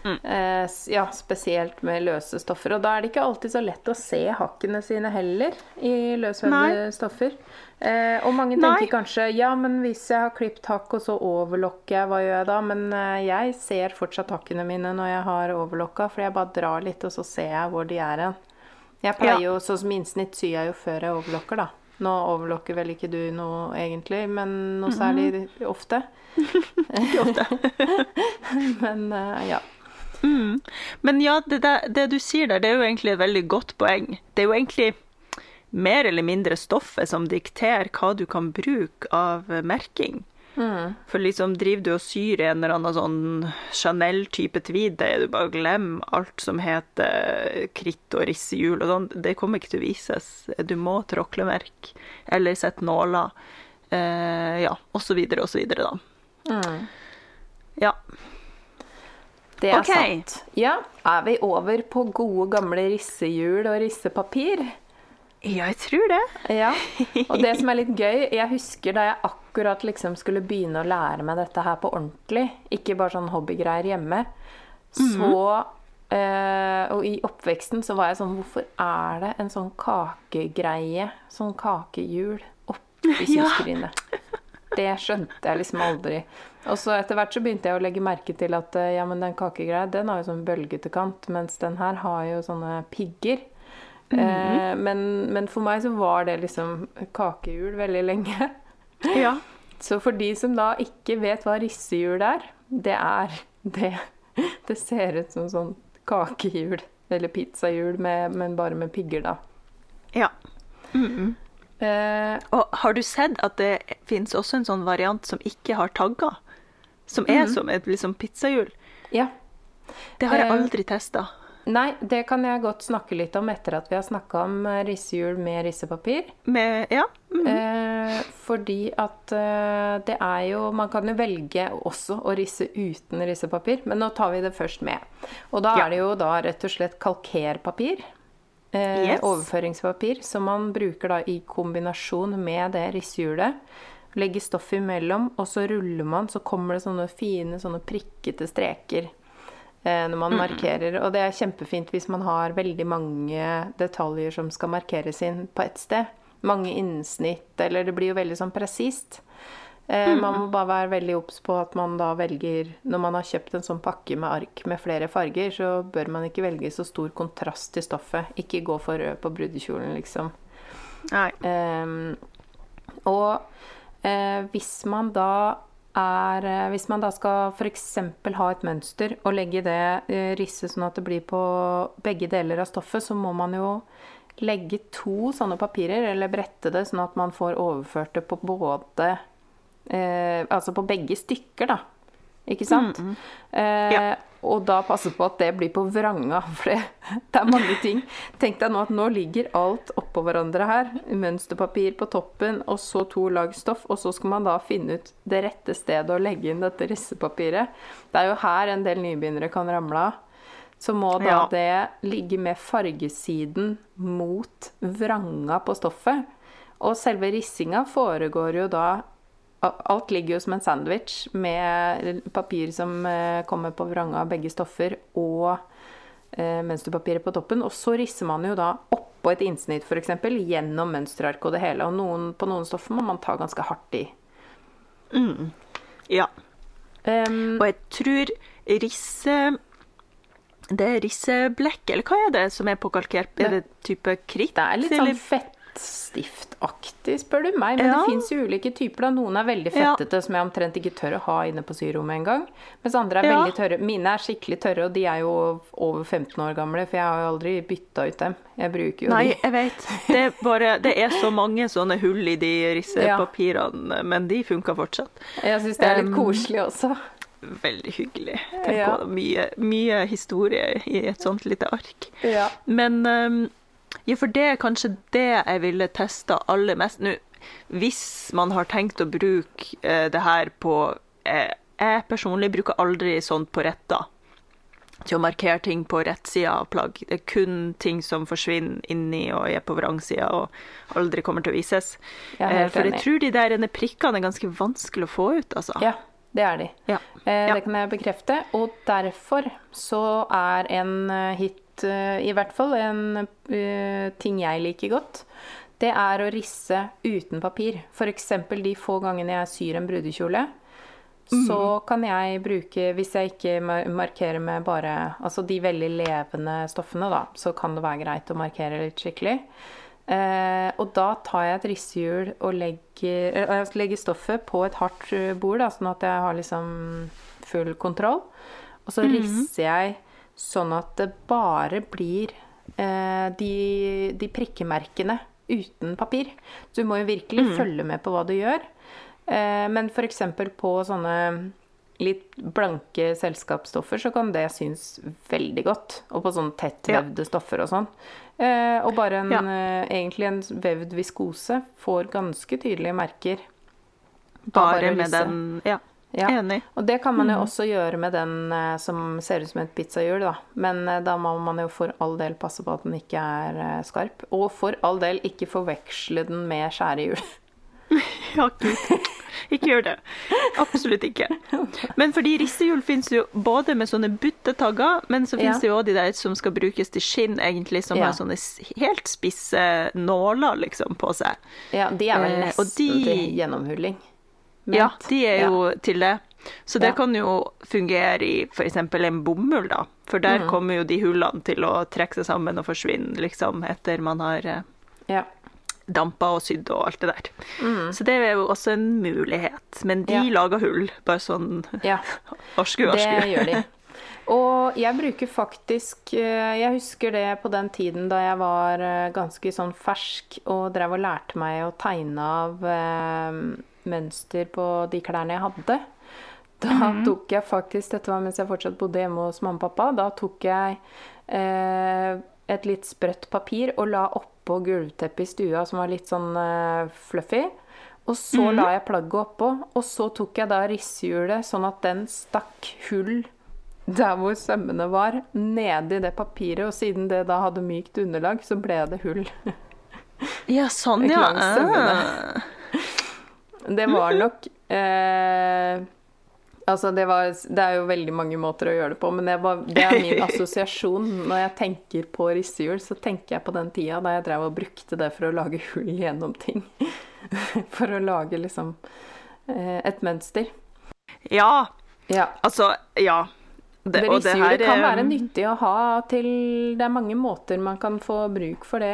Eh, ja, spesielt med løse stoffer. Og da er det ikke alltid så lett å se hakkene sine heller i løsvevde stoffer. Eh, og mange Nei. tenker kanskje ja, men hvis jeg har klipt hakk, og så overlokker jeg, hva gjør jeg da? Men eh, jeg ser fortsatt hakkene mine når jeg har overlokka, for jeg bare drar litt, og så ser jeg hvor de er hen. Jeg pleier Ja. jo, sånn som innsnitt syr jeg jo før jeg overlokker, da. Nå overlokker vel ikke du noe egentlig, men noe særlig ofte. Ikke ofte. Men eh, ja. Men ja, det, det, det du sier der, det er jo egentlig et veldig godt poeng. Det er jo egentlig mer eller mindre stoffet som dikterer hva du kan bruke av merking. merking. For liksom driver du og syr en eller annen sånn Chanel-type tweed, det du bare glem alt som heter kritt og rissehjul og sånn. Det kommer ikke til å vises. Du må tråklemerke eller sette nåler. Eh, ja, og så videre og så videre, da. Ja. Det er okay. sant. Ja, er vi over på gode, gamle rissehjul og rissepapir? ja, jeg tror det. Ja. Og det som er litt gøy, jeg husker da jeg akkurat liksom skulle begynne å lære meg dette her på ordentlig, ikke bare sånn hobbygreier hjemme, så eh, Og i oppveksten så var jeg sånn Hvorfor er det en sånn kakegreie, sånn kakehjul, oppi Ja. kjøkkenskrinet? Det skjønte jeg liksom aldri. Og så etter hvert så begynte jeg å legge merke til at eh, ja, men den kakegreia, den har jo sånn bølgete kant, mens den her har jo sånne pigger. eh, men, men for meg så var det liksom kakehjul veldig lenge. Ja. Så for de som da ikke vet hva rissehjul er, det er det Det ser ut som sånn kakehjul, eller pizzahjul, med, men bare med pigger, da. ja. Eh, Og har du sett at det finnes også en sånn variant som ikke har tagger? Som er som et liksom pizzahjul? ja. Det har jeg Eh, aldri testa. Nei, det kan jeg godt snakke litt om etter at vi har snakka om eh, rissehjul med rissepapir. Med Ja. Mm. Eh, fordi at eh, det er jo Man kan jo velge også å risse uten rissepapir, men nå tar vi det først med. Og da Ja. er det jo da rett og slett kalkerpapir. Eh, Yes. Overføringspapir som man bruker da i kombinasjon med det rissehjulet. Legger stoffet imellom, og så ruller man, så kommer det sånne fine sånne prikkete streker eh, når man markerer. Og det er kjempefint hvis man har veldig mange detaljer som skal markeres inn på ett sted. Mange innsnitt, eller det blir jo veldig sånn presist. Eh, Man må bare være veldig obs på at man da velger Når man har kjøpt en sånn pakke med ark med flere farger, så bør man ikke velge så stor kontrast til stoffet. Ikke gå for rød på brudekjolen, liksom. Nei. Ehm, og eh, hvis man da er eh, Hvis man da skal f.eks. ha et mønster og legge det eh, risse sånn at det blir på begge deler av stoffet, så må man jo legge to sånne papirer, eller brette det sånn at man får overført det på både eh, Altså på begge stykker, da. Ikke sant? Eh, Ja. Og da passe på at det blir på vranga, for det, det er mange ting. Tenk deg nå at nå ligger alt oppå hverandre her. Mønsterpapir på toppen, og så to lag stoff. Og så skal man da finne ut det rette stedet å legge inn dette rissepapiret. Det er jo her en del nybegynnere kan ramle av. Så må da Ja. det ligge med fargesiden mot vranga på stoffet. Og selve rissinga foregår jo da Alt ligger jo som en sandwich med papir som eh, kommer på vranga av begge stoffer, og eh, mønsterpapiret på toppen. Og så risser man jo da oppå et innsnitt, f.eks., gjennom mønsterarket og det hele. Og noen, på noen stoffer må man ta ganske hardt i. Ja. Um, Og jeg tror risse Det er risseblekk, eller hva er det som er på kalker? Er det type kritt? det er litt sånn fett lettstiftaktig, spør du meg. Men Ja. det fins jo ulike typer. da. Noen er veldig Ja. fettete, som jeg omtrent ikke tør å ha inne på syrommet engang. Mens andre er Ja. veldig tørre. Mine er skikkelig tørre, og de er jo over 15 år gamle, for jeg har jo aldri bytta ut dem. Jeg bruker jo Nei, de. jeg vet. Det er, bare, det er så mange sånne hull i de rissepapirene, men de funker fortsatt. Jeg syns det er litt Um, koselig også. Veldig hyggelig. Tenk Ja. på mye, mye historie i et sånt lite ark. Ja. Men ehm, ja, for det er kanskje det jeg ville testa aller mest. Nå, hvis man har tenkt å bruke eh, det her på eh, Jeg personlig bruker aldri sånt på retta. Til å markere ting på rett side av plagg. Det er kun ting som forsvinner inni og er på vrangsida og aldri kommer til å vises. Jeg Eh, for jeg tror de der ene prikkene er ganske vanskelig å få ut, altså. Ja, det er de. Ja. Eh. Det kan jeg bekrefte. Og derfor så er en eh, hit, eh, i hvert fall en eh, ting jeg liker godt, det er å risse uten papir. F.eks. de få gangene jeg syr en brudekjole. Så kan jeg bruke, hvis jeg ikke markerer med bare altså de veldig levende stoffene, da, så kan det være greit å markere litt skikkelig. Eh, og da tar jeg et rissehjul og legger, eh, legger stoffet på et hardt bord, da, sånn at jeg har liksom full kontroll. Og så risser jeg sånn at det bare blir eh, de, de prikkemerkene uten papir. Du må jo virkelig følge med på hva du gjør. Eh, men f.eks. på sånne litt blanke selskapsstoffer, så kan det synes veldig godt. Og på sånne tettvevde stoffer og sånn. Eh, og bare en, Ja. eh, egentlig en vevd viskose får ganske tydelige merker. Bare, bare med den Ja, Ja. enig. Og det kan man jo også gjøre med den eh, som ser ut som et pizzahjul, da. Men eh, da må man jo for all del passe på at den ikke er eh, skarp. Og for all del ikke forveksle den med skjærehjul. Ja, gud. Ikke gjør det. Absolutt ikke. Men fordi rissehjul fins jo både med sånne buttetagger, men så fins Ja. det jo også de der som skal brukes til skinn, egentlig, som Ja. har sånne s- helt spisse nåler liksom på seg. Ja, de er vel Eh, nesten de- til gjennomhulling. Ja, de er jo til det. Så det Ja. kan jo fungere i f.eks. en bomull, da. For der Mm. kommer jo de hullene til å trekke seg sammen og forsvinne, liksom, etter man har eh, Ja. dampa og sydd og alt det der. Så det er jo også en mulighet. Men de Mm. Ja. lager hull, bare sånn ja. Varsku, Det gjør de. Og jeg bruker faktisk eh, Jeg husker det på den tiden da jeg var eh, ganske sånn fersk og drev og lærte meg å tegne av mønster på de klærne jeg hadde. Da Mhm. tok jeg faktisk Dette var mens jeg fortsatt bodde hjemme hos mamma og pappa. Da tok jeg eh, et litt sprøtt papir og la oppå gulvteppet i stua som var litt sånn eh, fluffy. Og så la jeg plagget oppå, og så tok jeg da rissehjulet sånn at den stakk hull der hvor sømmene var, nedi det papiret. Og siden det da hadde mykt underlag, så ble det hull. Ja, sånn, ja. Det var nok eh, Altså, det, var, det er jo veldig mange måter å gjøre det på, men det, var, det er min assosiasjon. Når jeg tenker på rissehjul, så tenker jeg på den tida da jeg drev og brukte det for å lage hull gjennom ting. For å lage liksom eh, et mønster. Ja, Ja. altså, ja. Det, det rissehjulet kan være nyttig å ha til Det er mange måter man kan få bruk for det.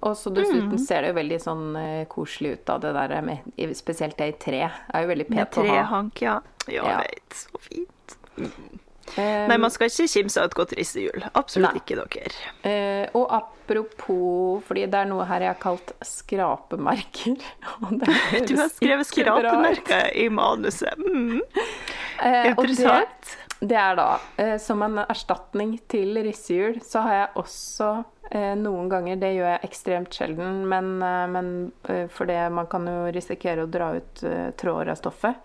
Og så dessuten ser det jo veldig sånn eh, koselig ut av det der med Spesielt det i tre. er jo veldig pent å ha. trehank, ja. Ja, Ja. jeg vet. Så fint. Um, Nei, man skal ikke kimse av et godt rissehjul. Absolutt ne. ikke dere. Uh, og apropos Fordi det er noe her jeg har kalt skrapemerker. Det Du har skrevet skrapemerker i manuset. Mm. Eh, og det, Interessant. det er da uh, som en erstatning til rissehjul, så har jeg også eh, noen ganger Det gjør jeg ekstremt sjelden, men, eh, men for det, man kan jo risikere å dra ut eh, tråder av stoffet.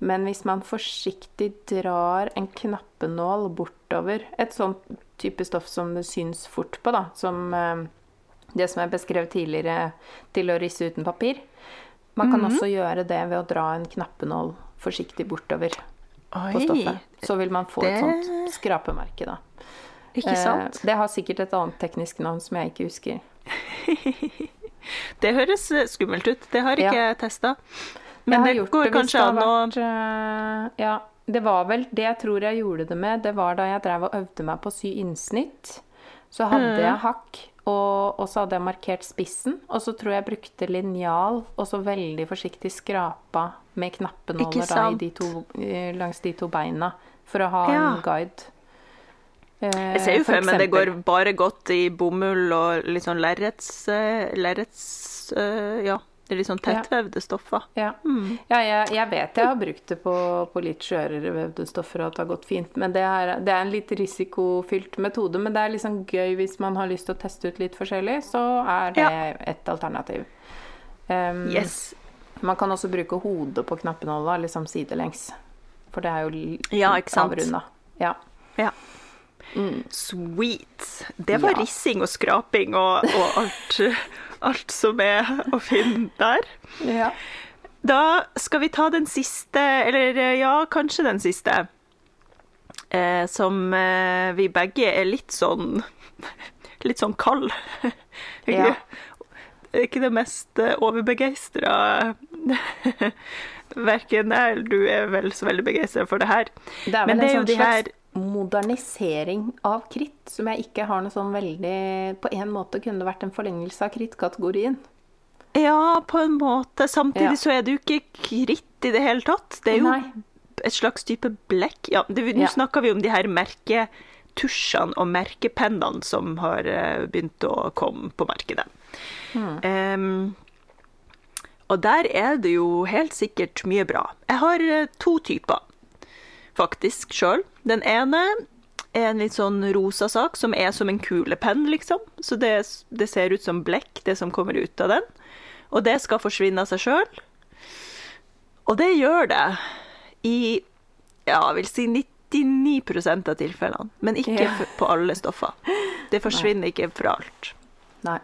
Men hvis man forsiktig drar en knappenål bortover Et sånt type stoff som det syns fort på, da, som eh, det som jeg beskrev tidligere til å risse uten papir. Man kan også gjøre det ved å dra en knappenål forsiktig bortover på stoffet. Så vil man få et sånt skrapemerke, da. Ikke sant? Eh, det har sikkert et annet teknisk navn som jeg ikke husker. Det høres eh, skummelt ut. Det har ikke jeg testa. Jeg Men har det går det kanskje an å vært, eh, Ja, det var vel det jeg tror jeg gjorde det med. Det var da jeg drev og øvde meg på å sy innsnitt. Så hadde Mm. jeg hakk, Og, og så hadde jeg markert spissen, og så tror jeg jeg brukte linjal, og så veldig forsiktig skrapa med knappenåler da, i de to, langs de to beina, for å ha Ja. en guide. Eh, Jeg ser jo for meg det går bare godt i bomull og litt sånn lerrets... eh, lerrets eh, ja, det er litt sånn tettvevde stoffer. Ja, Mm. ja jeg, jeg vet jeg har brukt det på, på litt skjørere vevde stoffer, og at det har gått fint. Men det er, det er en litt risikofylt metode. Men det er liksom gøy hvis man har lyst til å teste ut litt forskjellig, så er det Ja. et alternativ. Um, Yes. Man kan også bruke hodet på knappenåla liksom sidelengs. For det er jo Ja, avrunda. Ja. Ja. Sweet. Det var Ja. rissing og skraping og, og alt, alt som er å finne der. ja. Da skal vi ta den siste, eller ja, kanskje den siste. Eh, som eh, vi begge er litt sånn Litt sånn kald. Ja. Ikke det mest eh, overbegeistra Verken jeg eller du er vel så veldig begeistra for det her. Det er vel Men det en sånn slags her modernisering av kritt, som jeg ikke har noe sånn veldig På en måte kunne det vært en forlengelse av krittkategorien. Ja, på en måte. Samtidig Ja. så er det jo ikke kritt i det hele tatt. Det er jo Nei. et slags type blekk. Ja, det- Nå Ja. snakker vi om de her merketusjene og merkepennene som har eh, begynt å komme på markedet. Mm. Um, og der er det jo helt sikkert mye bra. Jeg har eh, to typer, faktisk, sjøl. Den ene er en litt sånn rosa sak som er som en kulepenn, liksom. Så det, det ser ut som blekk, det som kommer ut av den. Og det skal forsvinne av seg sjøl. Og det gjør det i ja, jeg vil si 99 av tilfellene. Men ikke Ja. på alle stoffer. Det forsvinner ikke fra alt. Nei.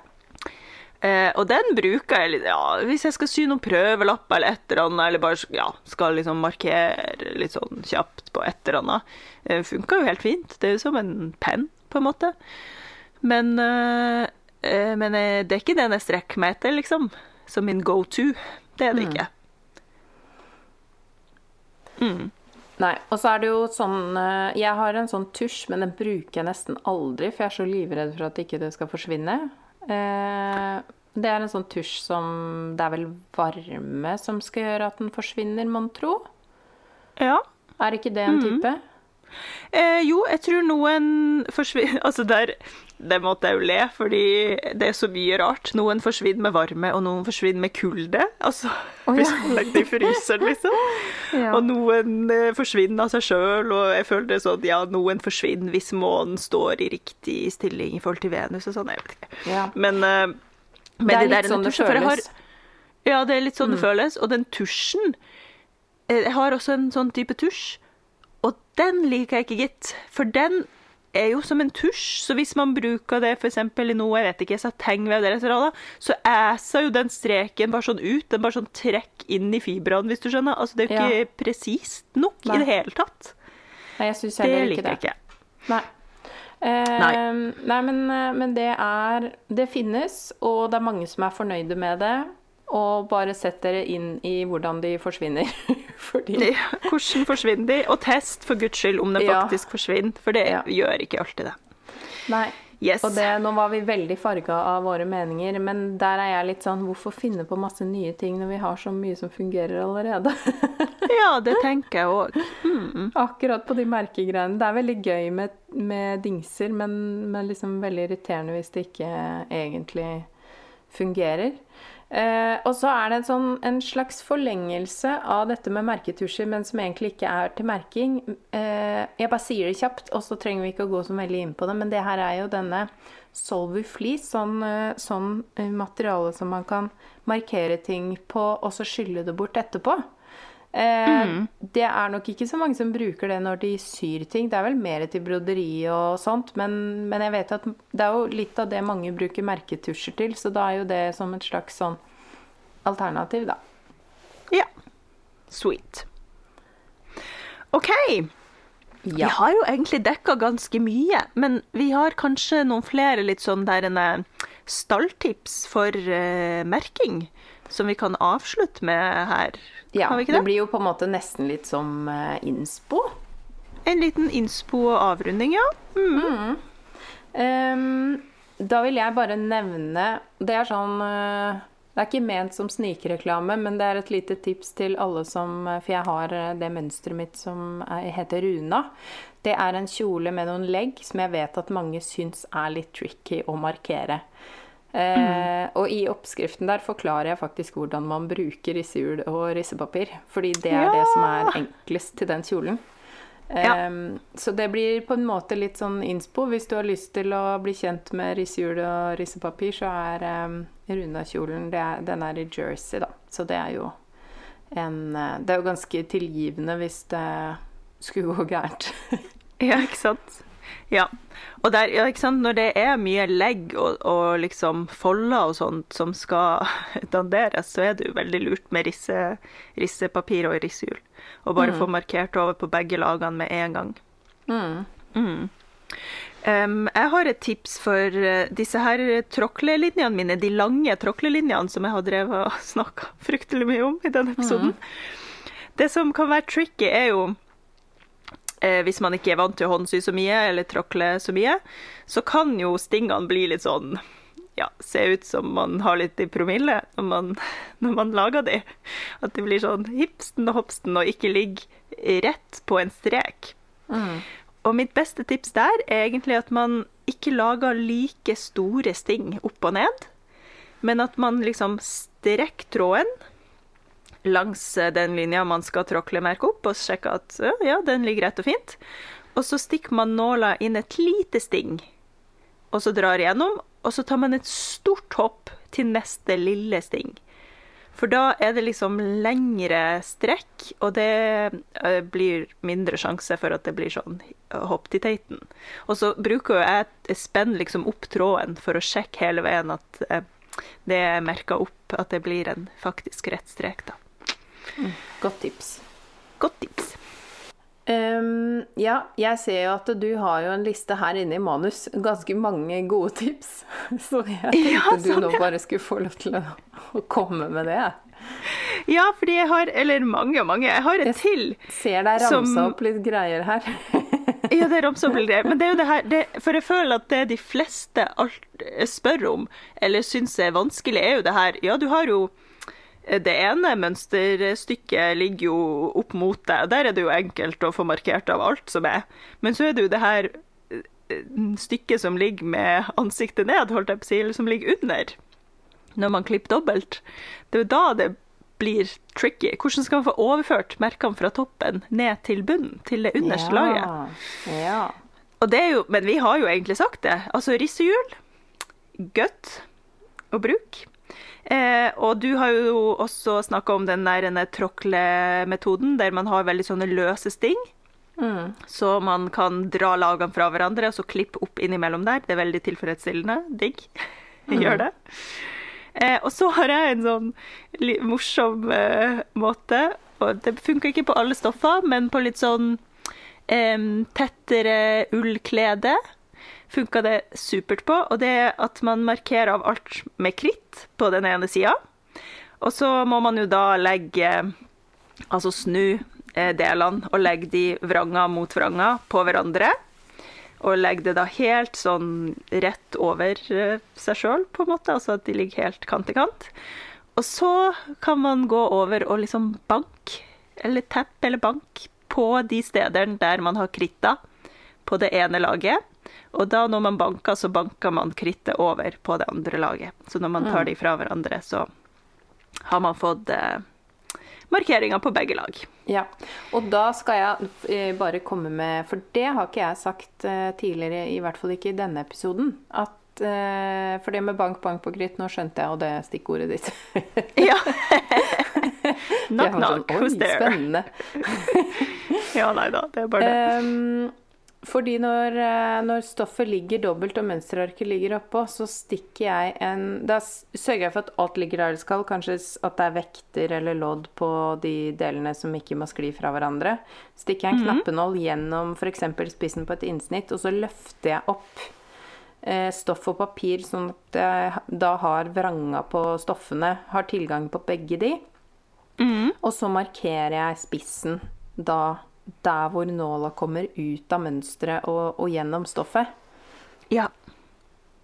Eh, og den bruker jeg litt, ja, hvis jeg skal sy noen prøvelapper eller et eller annet, eller bare ja, skal liksom markere litt sånn kjapt på et eller annet. Eh, funker jo helt fint. Det er jo som en penn, på en måte. Men, eh, eh, men eh, det er ikke den jeg strekker meg etter, liksom. Som min go to. Det er det ikke. Nei. Og så er det jo sånn eh, Jeg har en sånn tusj, men den bruker jeg nesten aldri, for jeg er så livredd for at ikke det skal forsvinne. Eh, Det er en sånn tusj som Det er vel varme som skal gjøre at den forsvinner, mon tro? Ja. Er ikke det en type? Eh, jo, jeg tror noen forsvinner Altså, der Det måtte jeg jo le, fordi det er så mye rart. Noen forsvinner med varme, og noen forsvinner med kulde. Altså, oh, ja. hvis man legger det i fryseren, liksom. Ja. Og noen eh, forsvinner av seg sjøl, og jeg føler det sånn Ja, noen forsvinner hvis månen står i riktig stilling i forhold til Venus og sånn. Jeg vet ikke. Ja. Men, eh, men Det er de litt der sånn det jeg har- føles. ja, det er litt sånn det føles. Og den tusjen eh, Jeg har også en sånn type tusj, og den liker jeg ikke, gitt. For den er jo som en tusj, så hvis man bruker det f.eks. i noe, jeg vet ikke, satengvev så æser jo den streken bare sånn ut. Den bare sånn trekk inn i fibrene, hvis du skjønner. Altså, det er jo ikke presist nok Nei. i det hele tatt. Nei, jeg syns heller ikke det. Det liker jeg ikke. Nei. Eh, Nei. nei, men, eh, men det er Det finnes, og det er mange som er fornøyde med det. Og bare sett dere inn i hvordan de forsvinner. Fordi Ja, Hvordan forsvinner de? Og test for guds skyld om den Ja. faktisk forsvinner, for det Ja. gjør ikke alltid det. Nei. Yes. Og det, nå var vi veldig farga av våre meninger, men der er jeg litt sånn Hvorfor finne på masse nye ting når vi har så mye som fungerer allerede? Ja, det tenker jeg òg. Akkurat på de merkegreiene. Det er veldig gøy med, med dingser, men, men liksom veldig irriterende hvis det ikke egentlig fungerer. Eh, og så er det en, sånn, en slags forlengelse av dette med merketusjer, men som egentlig ikke er til merking. Eh, jeg bare sier det kjapt, og så trenger vi ikke å gå så veldig inn på det, men det her er jo denne Solvuflis, sånn, eh, sånn eh, materiale som man kan markere ting på, og så skylle det bort etterpå. Eh, Det er nok ikke så mange som bruker det når de syr ting. Det er vel mer til broderi og sånt, men, men jeg vet at det er jo litt av det mange bruker merketusjer til, så da er jo det som et slags sånn alternativ, da. Ja. Sweet. OK. Vi har jo egentlig dekka ganske mye, men vi har kanskje noen flere litt sånn der eh, stalltips for uh, merking som vi kan avslutte med her. Ja, det det? blir jo på en måte nesten litt som eh, innspo. En liten innspo og avrunding, ja. Mm. Ehm, da vil jeg bare nevne Det er sånn eh, Det er ikke ment som snikreklame, men det er et lite tips til alle som For jeg har eh, det mønsteret mitt som er, heter Runa. Det er en kjole med noen legg som jeg vet at mange syns er litt tricky å markere. Eh, og i oppskriften der forklarer jeg faktisk hvordan man bruker rissehjul og rissepapir. Fordi det er det som er enklest til den kjolen. Ja. Så det blir på en måte litt sånn innspo. Hvis du har lyst til å bli kjent med rissehjul og rissepapir, så er eh, Runa-kjolen Den er i Jersey, da. Så det er jo en eh, Det er jo ganske tilgivende hvis det skulle gå gærent. Ja, ikke sant? Ja. Og der, ja, ikke sant? når det er mye legg og, og liksom folder og sånt som skal danderes, så er det jo veldig lurt med risse, rissepapir og rissehjul. Og bare få markert over på begge lagene med en gang. Mm. Um, jeg har et tips for eh, disse her tråklelinjene mine, de lange tråklelinjene som jeg har drevet og snakka fryktelig mye om i denne episoden. Det som kan være tricky, er jo eh, hvis man ikke er vant til å håndsy så mye eller tråkle så mye, så kan jo stingene bli litt sånn ja, se ut som man har litt i promille når man, når man lager de. At det blir sånn hipsten og hopsten og ikke ligger rett på en strek. Og mitt beste tips der er egentlig at man ikke lager like store sting opp og ned, men at man liksom strekker tråden langs eh, den linja man skal tråklemerke opp, og sjekke at ja, den ligger rett og fint. Og så stikker man nåla inn et lite sting, og så drar igjennom, og så tar man et stort hopp til neste lille sting. For da er det liksom lengre strekk, og det eh, blir mindre sjanse for at det blir sånn hopp til teiten. Og så bruker jo jeg spenne liksom opp tråden for å sjekke hele veien at eh, det er merka opp, at det blir en faktisk rett strek, da. Godt tips. Godt tips. Um, ja, jeg ser jo at du har jo en liste her inne i manus. Ganske mange gode tips. Så jeg tenkte Ja, du sånn, nå ja. bare skulle få lov til å, å komme med det. Ja, fordi jeg har Eller mange og mange. Jeg har et til. Ser deg ramsa Som- opp litt greier her. Ja, det er greier. Men det er jo det her det, For jeg føler at det de fleste alt spør om, eller syns er vanskelig, er jo det her Ja, du har jo det ene mønsterstykket ligger jo opp mot deg, og der er det jo enkelt å få markert av alt som er. Men så er det jo det her eh, stykket som ligger med ansiktet ned, holdt jeg på å si, eller som ligger under, når man klipper dobbelt. Det er jo da det blir tricky. Hvordan skal man få overført merkene fra toppen ned til bunnen, til det underste laget? Ja. Og det er jo, men vi har jo egentlig sagt det. Altså rissehjul, godt å bruke. Eh, og du har jo også snakka om den der tråklemetoden, der man har veldig sånne løse sting. Så man kan dra lagene fra hverandre og så klippe opp innimellom der. Det er veldig tilfredsstillende. Digg. Gjør det. Eh, og så har jeg en sånn litt morsom eh, måte, og det funker ikke på alle stoffer, men på litt sånn eh, tettere ullklede funka det supert på. Og det er at man markerer av alt med kritt på den ene sida. Og så må man jo da legge Altså snu eh, delene og legge de vranga mot vranga på hverandre. Og legge det da helt sånn rett over eh, seg sjøl, på en måte. Altså at de ligger helt kant til kant. Og så kan man gå over og liksom bank, eller teppe eller bank, på de stedene der man har kritta på det ene laget. Og da når man banker, så banker man krittet over på det andre laget. Så når man tar de fra hverandre, så har man fått eh, markeringer på begge lag. Ja, og da skal jeg eh, bare komme med For det har ikke jeg sagt eh, tidligere, i hvert fall ikke i denne episoden. At eh, For det med bank, bank på kritt, nå skjønte jeg og det er stikkordet ditt. Ja. Knock, sånn, knock, who's there? spennende. Ja, nei da, det er bare det. Ehm, fordi når, eh, når stoffet ligger dobbelt og mønsterarket ligger oppå, så stikker jeg en Da sørger jeg for at alt ligger der det skal. Kanskje at det er vekter eller lodd på de delene som ikke må skli fra hverandre. Stikker jeg en knappenål gjennom f.eks. spissen på et innsnitt, og så løfter jeg opp eh, stoff og papir, sånn at jeg da har vranga på stoffene, har tilgang på begge de. Og så markerer jeg spissen da der hvor nåla kommer ut av mønsteret og, og gjennom stoffet. Ja.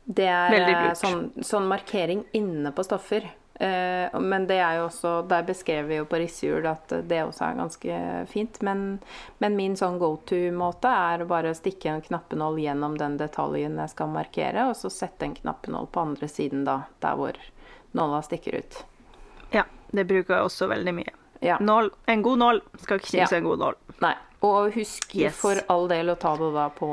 Det er eh, sånn, sånn markering inne på stoffer. Eh, men det er jo også Der beskrev vi jo på Rissehjul at det også er ganske fint. Men, men min sånn go to-måte er å bare stikke en knappenål gjennom den detaljen jeg skal markere, og så sette en knappenål på andre siden, da, der hvor nåla stikker ut. Ja, det bruker jeg også veldig mye. Ja. Nål, en god nål skal ikke kimse Ja. en god nål. Nei. Og husk Yes. for all del å ta det da på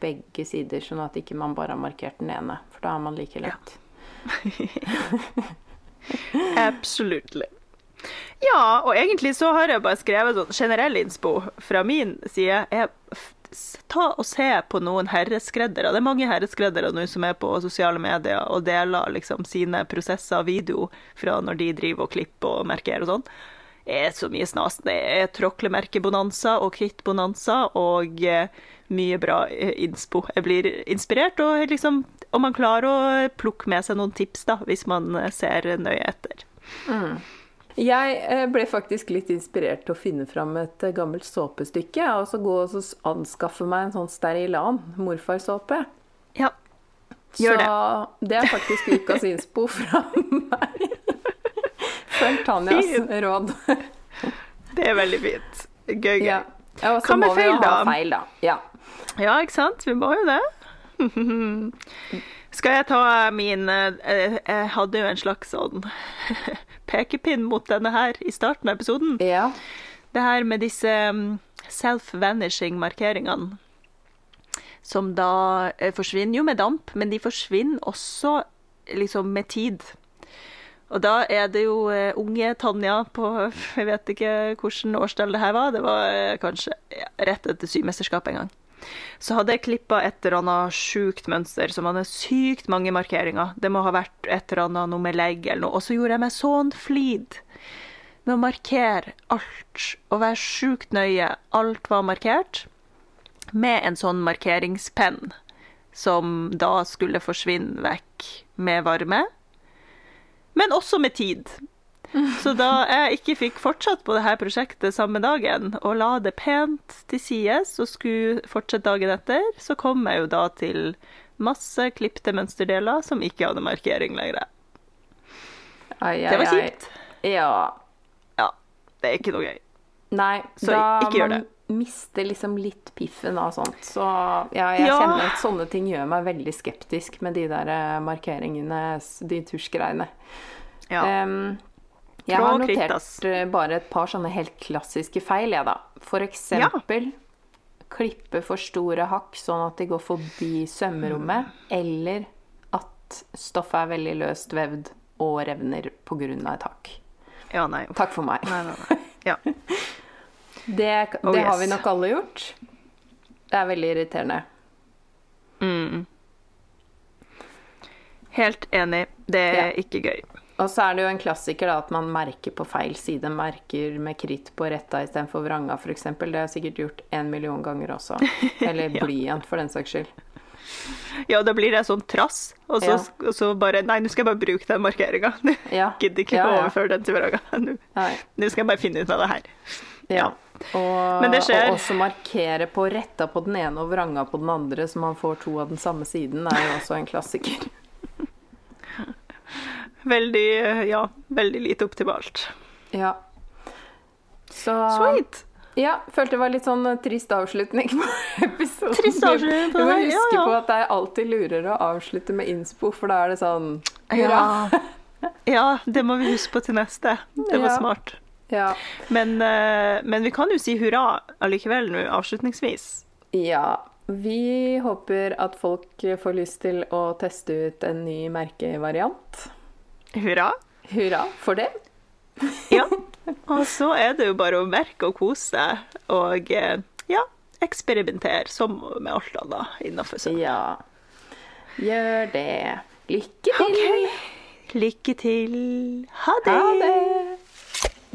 begge sider, sånn at ikke man bare har markert den ene. For da er man like lett. Absolutely. Ja, og egentlig så har jeg bare skrevet sånn generell innspo fra min side. Jeg, ta og se på noen herreskreddere. Det er mange herreskreddere nå som er på sosiale medier og deler liksom sine prosesser og video fra når de driver og klipper og merker og sånn. Er så mye snas. Det er tråklemerkebonanza og krittbonanza og eh, mye bra eh, innspo. Jeg blir inspirert, og liksom, om man klarer å plukke med seg noen tips da, hvis man eh, ser nøye etter. Jeg eh, ble faktisk litt inspirert til å finne fram et gammelt såpestykke. Og så gå og anskaffe meg en sånn Sterilan morfarsåpe. Ja, gjør det. Så det er faktisk ukas innspo fra meg. Følg Tanjas Fint. råd. Det er veldig fint. Gøy, gøy. Ja. Ja, Og så må vi jo ha da? feil, da. Ja. ikke sant? Vi må jo det. Skal jeg ta min eh, Jeg hadde jo en slags sånn pekepinn mot denne her i starten av episoden. ja. Det her med disse mm, self-vanishing-markeringene. Som da eh, forsvinner jo med damp, men de forsvinner også liksom med tid. Og da er det jo eh, unge Tanja på Jeg vet ikke hvilket årstall det her var. Det var eh, kanskje rett etter symesterskapet en gang. Så hadde jeg klippa et eller annet sjukt mønster som hadde sykt mange markeringer. Det må ha vært et eller annet noe med legg eller noe. Og så gjorde jeg meg sånn flid med å markere alt og være sjukt nøye. Alt var markert med en sånn markeringspenn som da skulle forsvinne vekk med varme, men også med tid. Så da jeg ikke fikk fortsatt på dette prosjektet samme dagen, og la det pent til sides og skulle fortsette dagen etter, så kom jeg jo da til masse klipte mønsterdeler som ikke hadde markering lenger. Ai, ai, Det var kjipt. Ja. Ja, det er ikke noe gøy. Nei, Så da ikke gjør man mister liksom litt piffen av sånt. Så ja, jeg Ja. kjenner at sånne ting gjør meg veldig skeptisk med de der eh, markeringene, de tusjgreiene. Ja. Um, jeg har notert eh, bare et par sånne helt klassiske feil, jeg, da. For eksempel klippe for store hakk sånn at de går forbi sømmerommet, eller at stoffet er veldig løst vevd og revner pga. et hakk. ja, nei. Takk for meg. Nei, nei, nei. Ja. Det, det Oh, har vi nok alle gjort. Det er veldig irriterende. Mm. Helt enig. Det er Ja. ikke gøy. Og så er det jo en klassiker da, at man merker på feil side. Merker med kritt på retta istedenfor vranga, f.eks. Det har jeg sikkert gjort en million ganger også. Eller Ja. blyant, for den saks skyld. Ja, da blir det sånn trass, og så, Ja. og så bare Nei, nå skal jeg bare bruke den markeringa. Ja. Gidder ikke å overføre den til vranga. Nå nå skal jeg bare finne ut av det her. Ja. Og, det og også markere på retta på den ene og vranga på den andre, så man får to av den samme siden, er jo også en klassiker. Veldig, eh, ja, veldig lite optimalt. Ja. Så Sweet! Ja, følte det var litt sånn trist avslutning på episoden. Trist avslutning på Du må ja her, ja, huske ja. på at det er alltid lurere å avslutte med innspo, for da er det sånn Ja. ja, det må vi huske på til neste. Det var Ja. smart. Ja. Men, eh, men vi kan jo si hurra allikevel nå, avslutningsvis. ja. Vi håper at folk får lyst til å teste ut en ny merkevariant. Hurra. Hurra for det. Ja. Og så er det jo bare å merke og kose seg, og eh, ja, eksperimentere som med alt annet innenfor seg. Ja. Gjør det. Lykke til. Okay. Lykke til. Ha det. Ha det.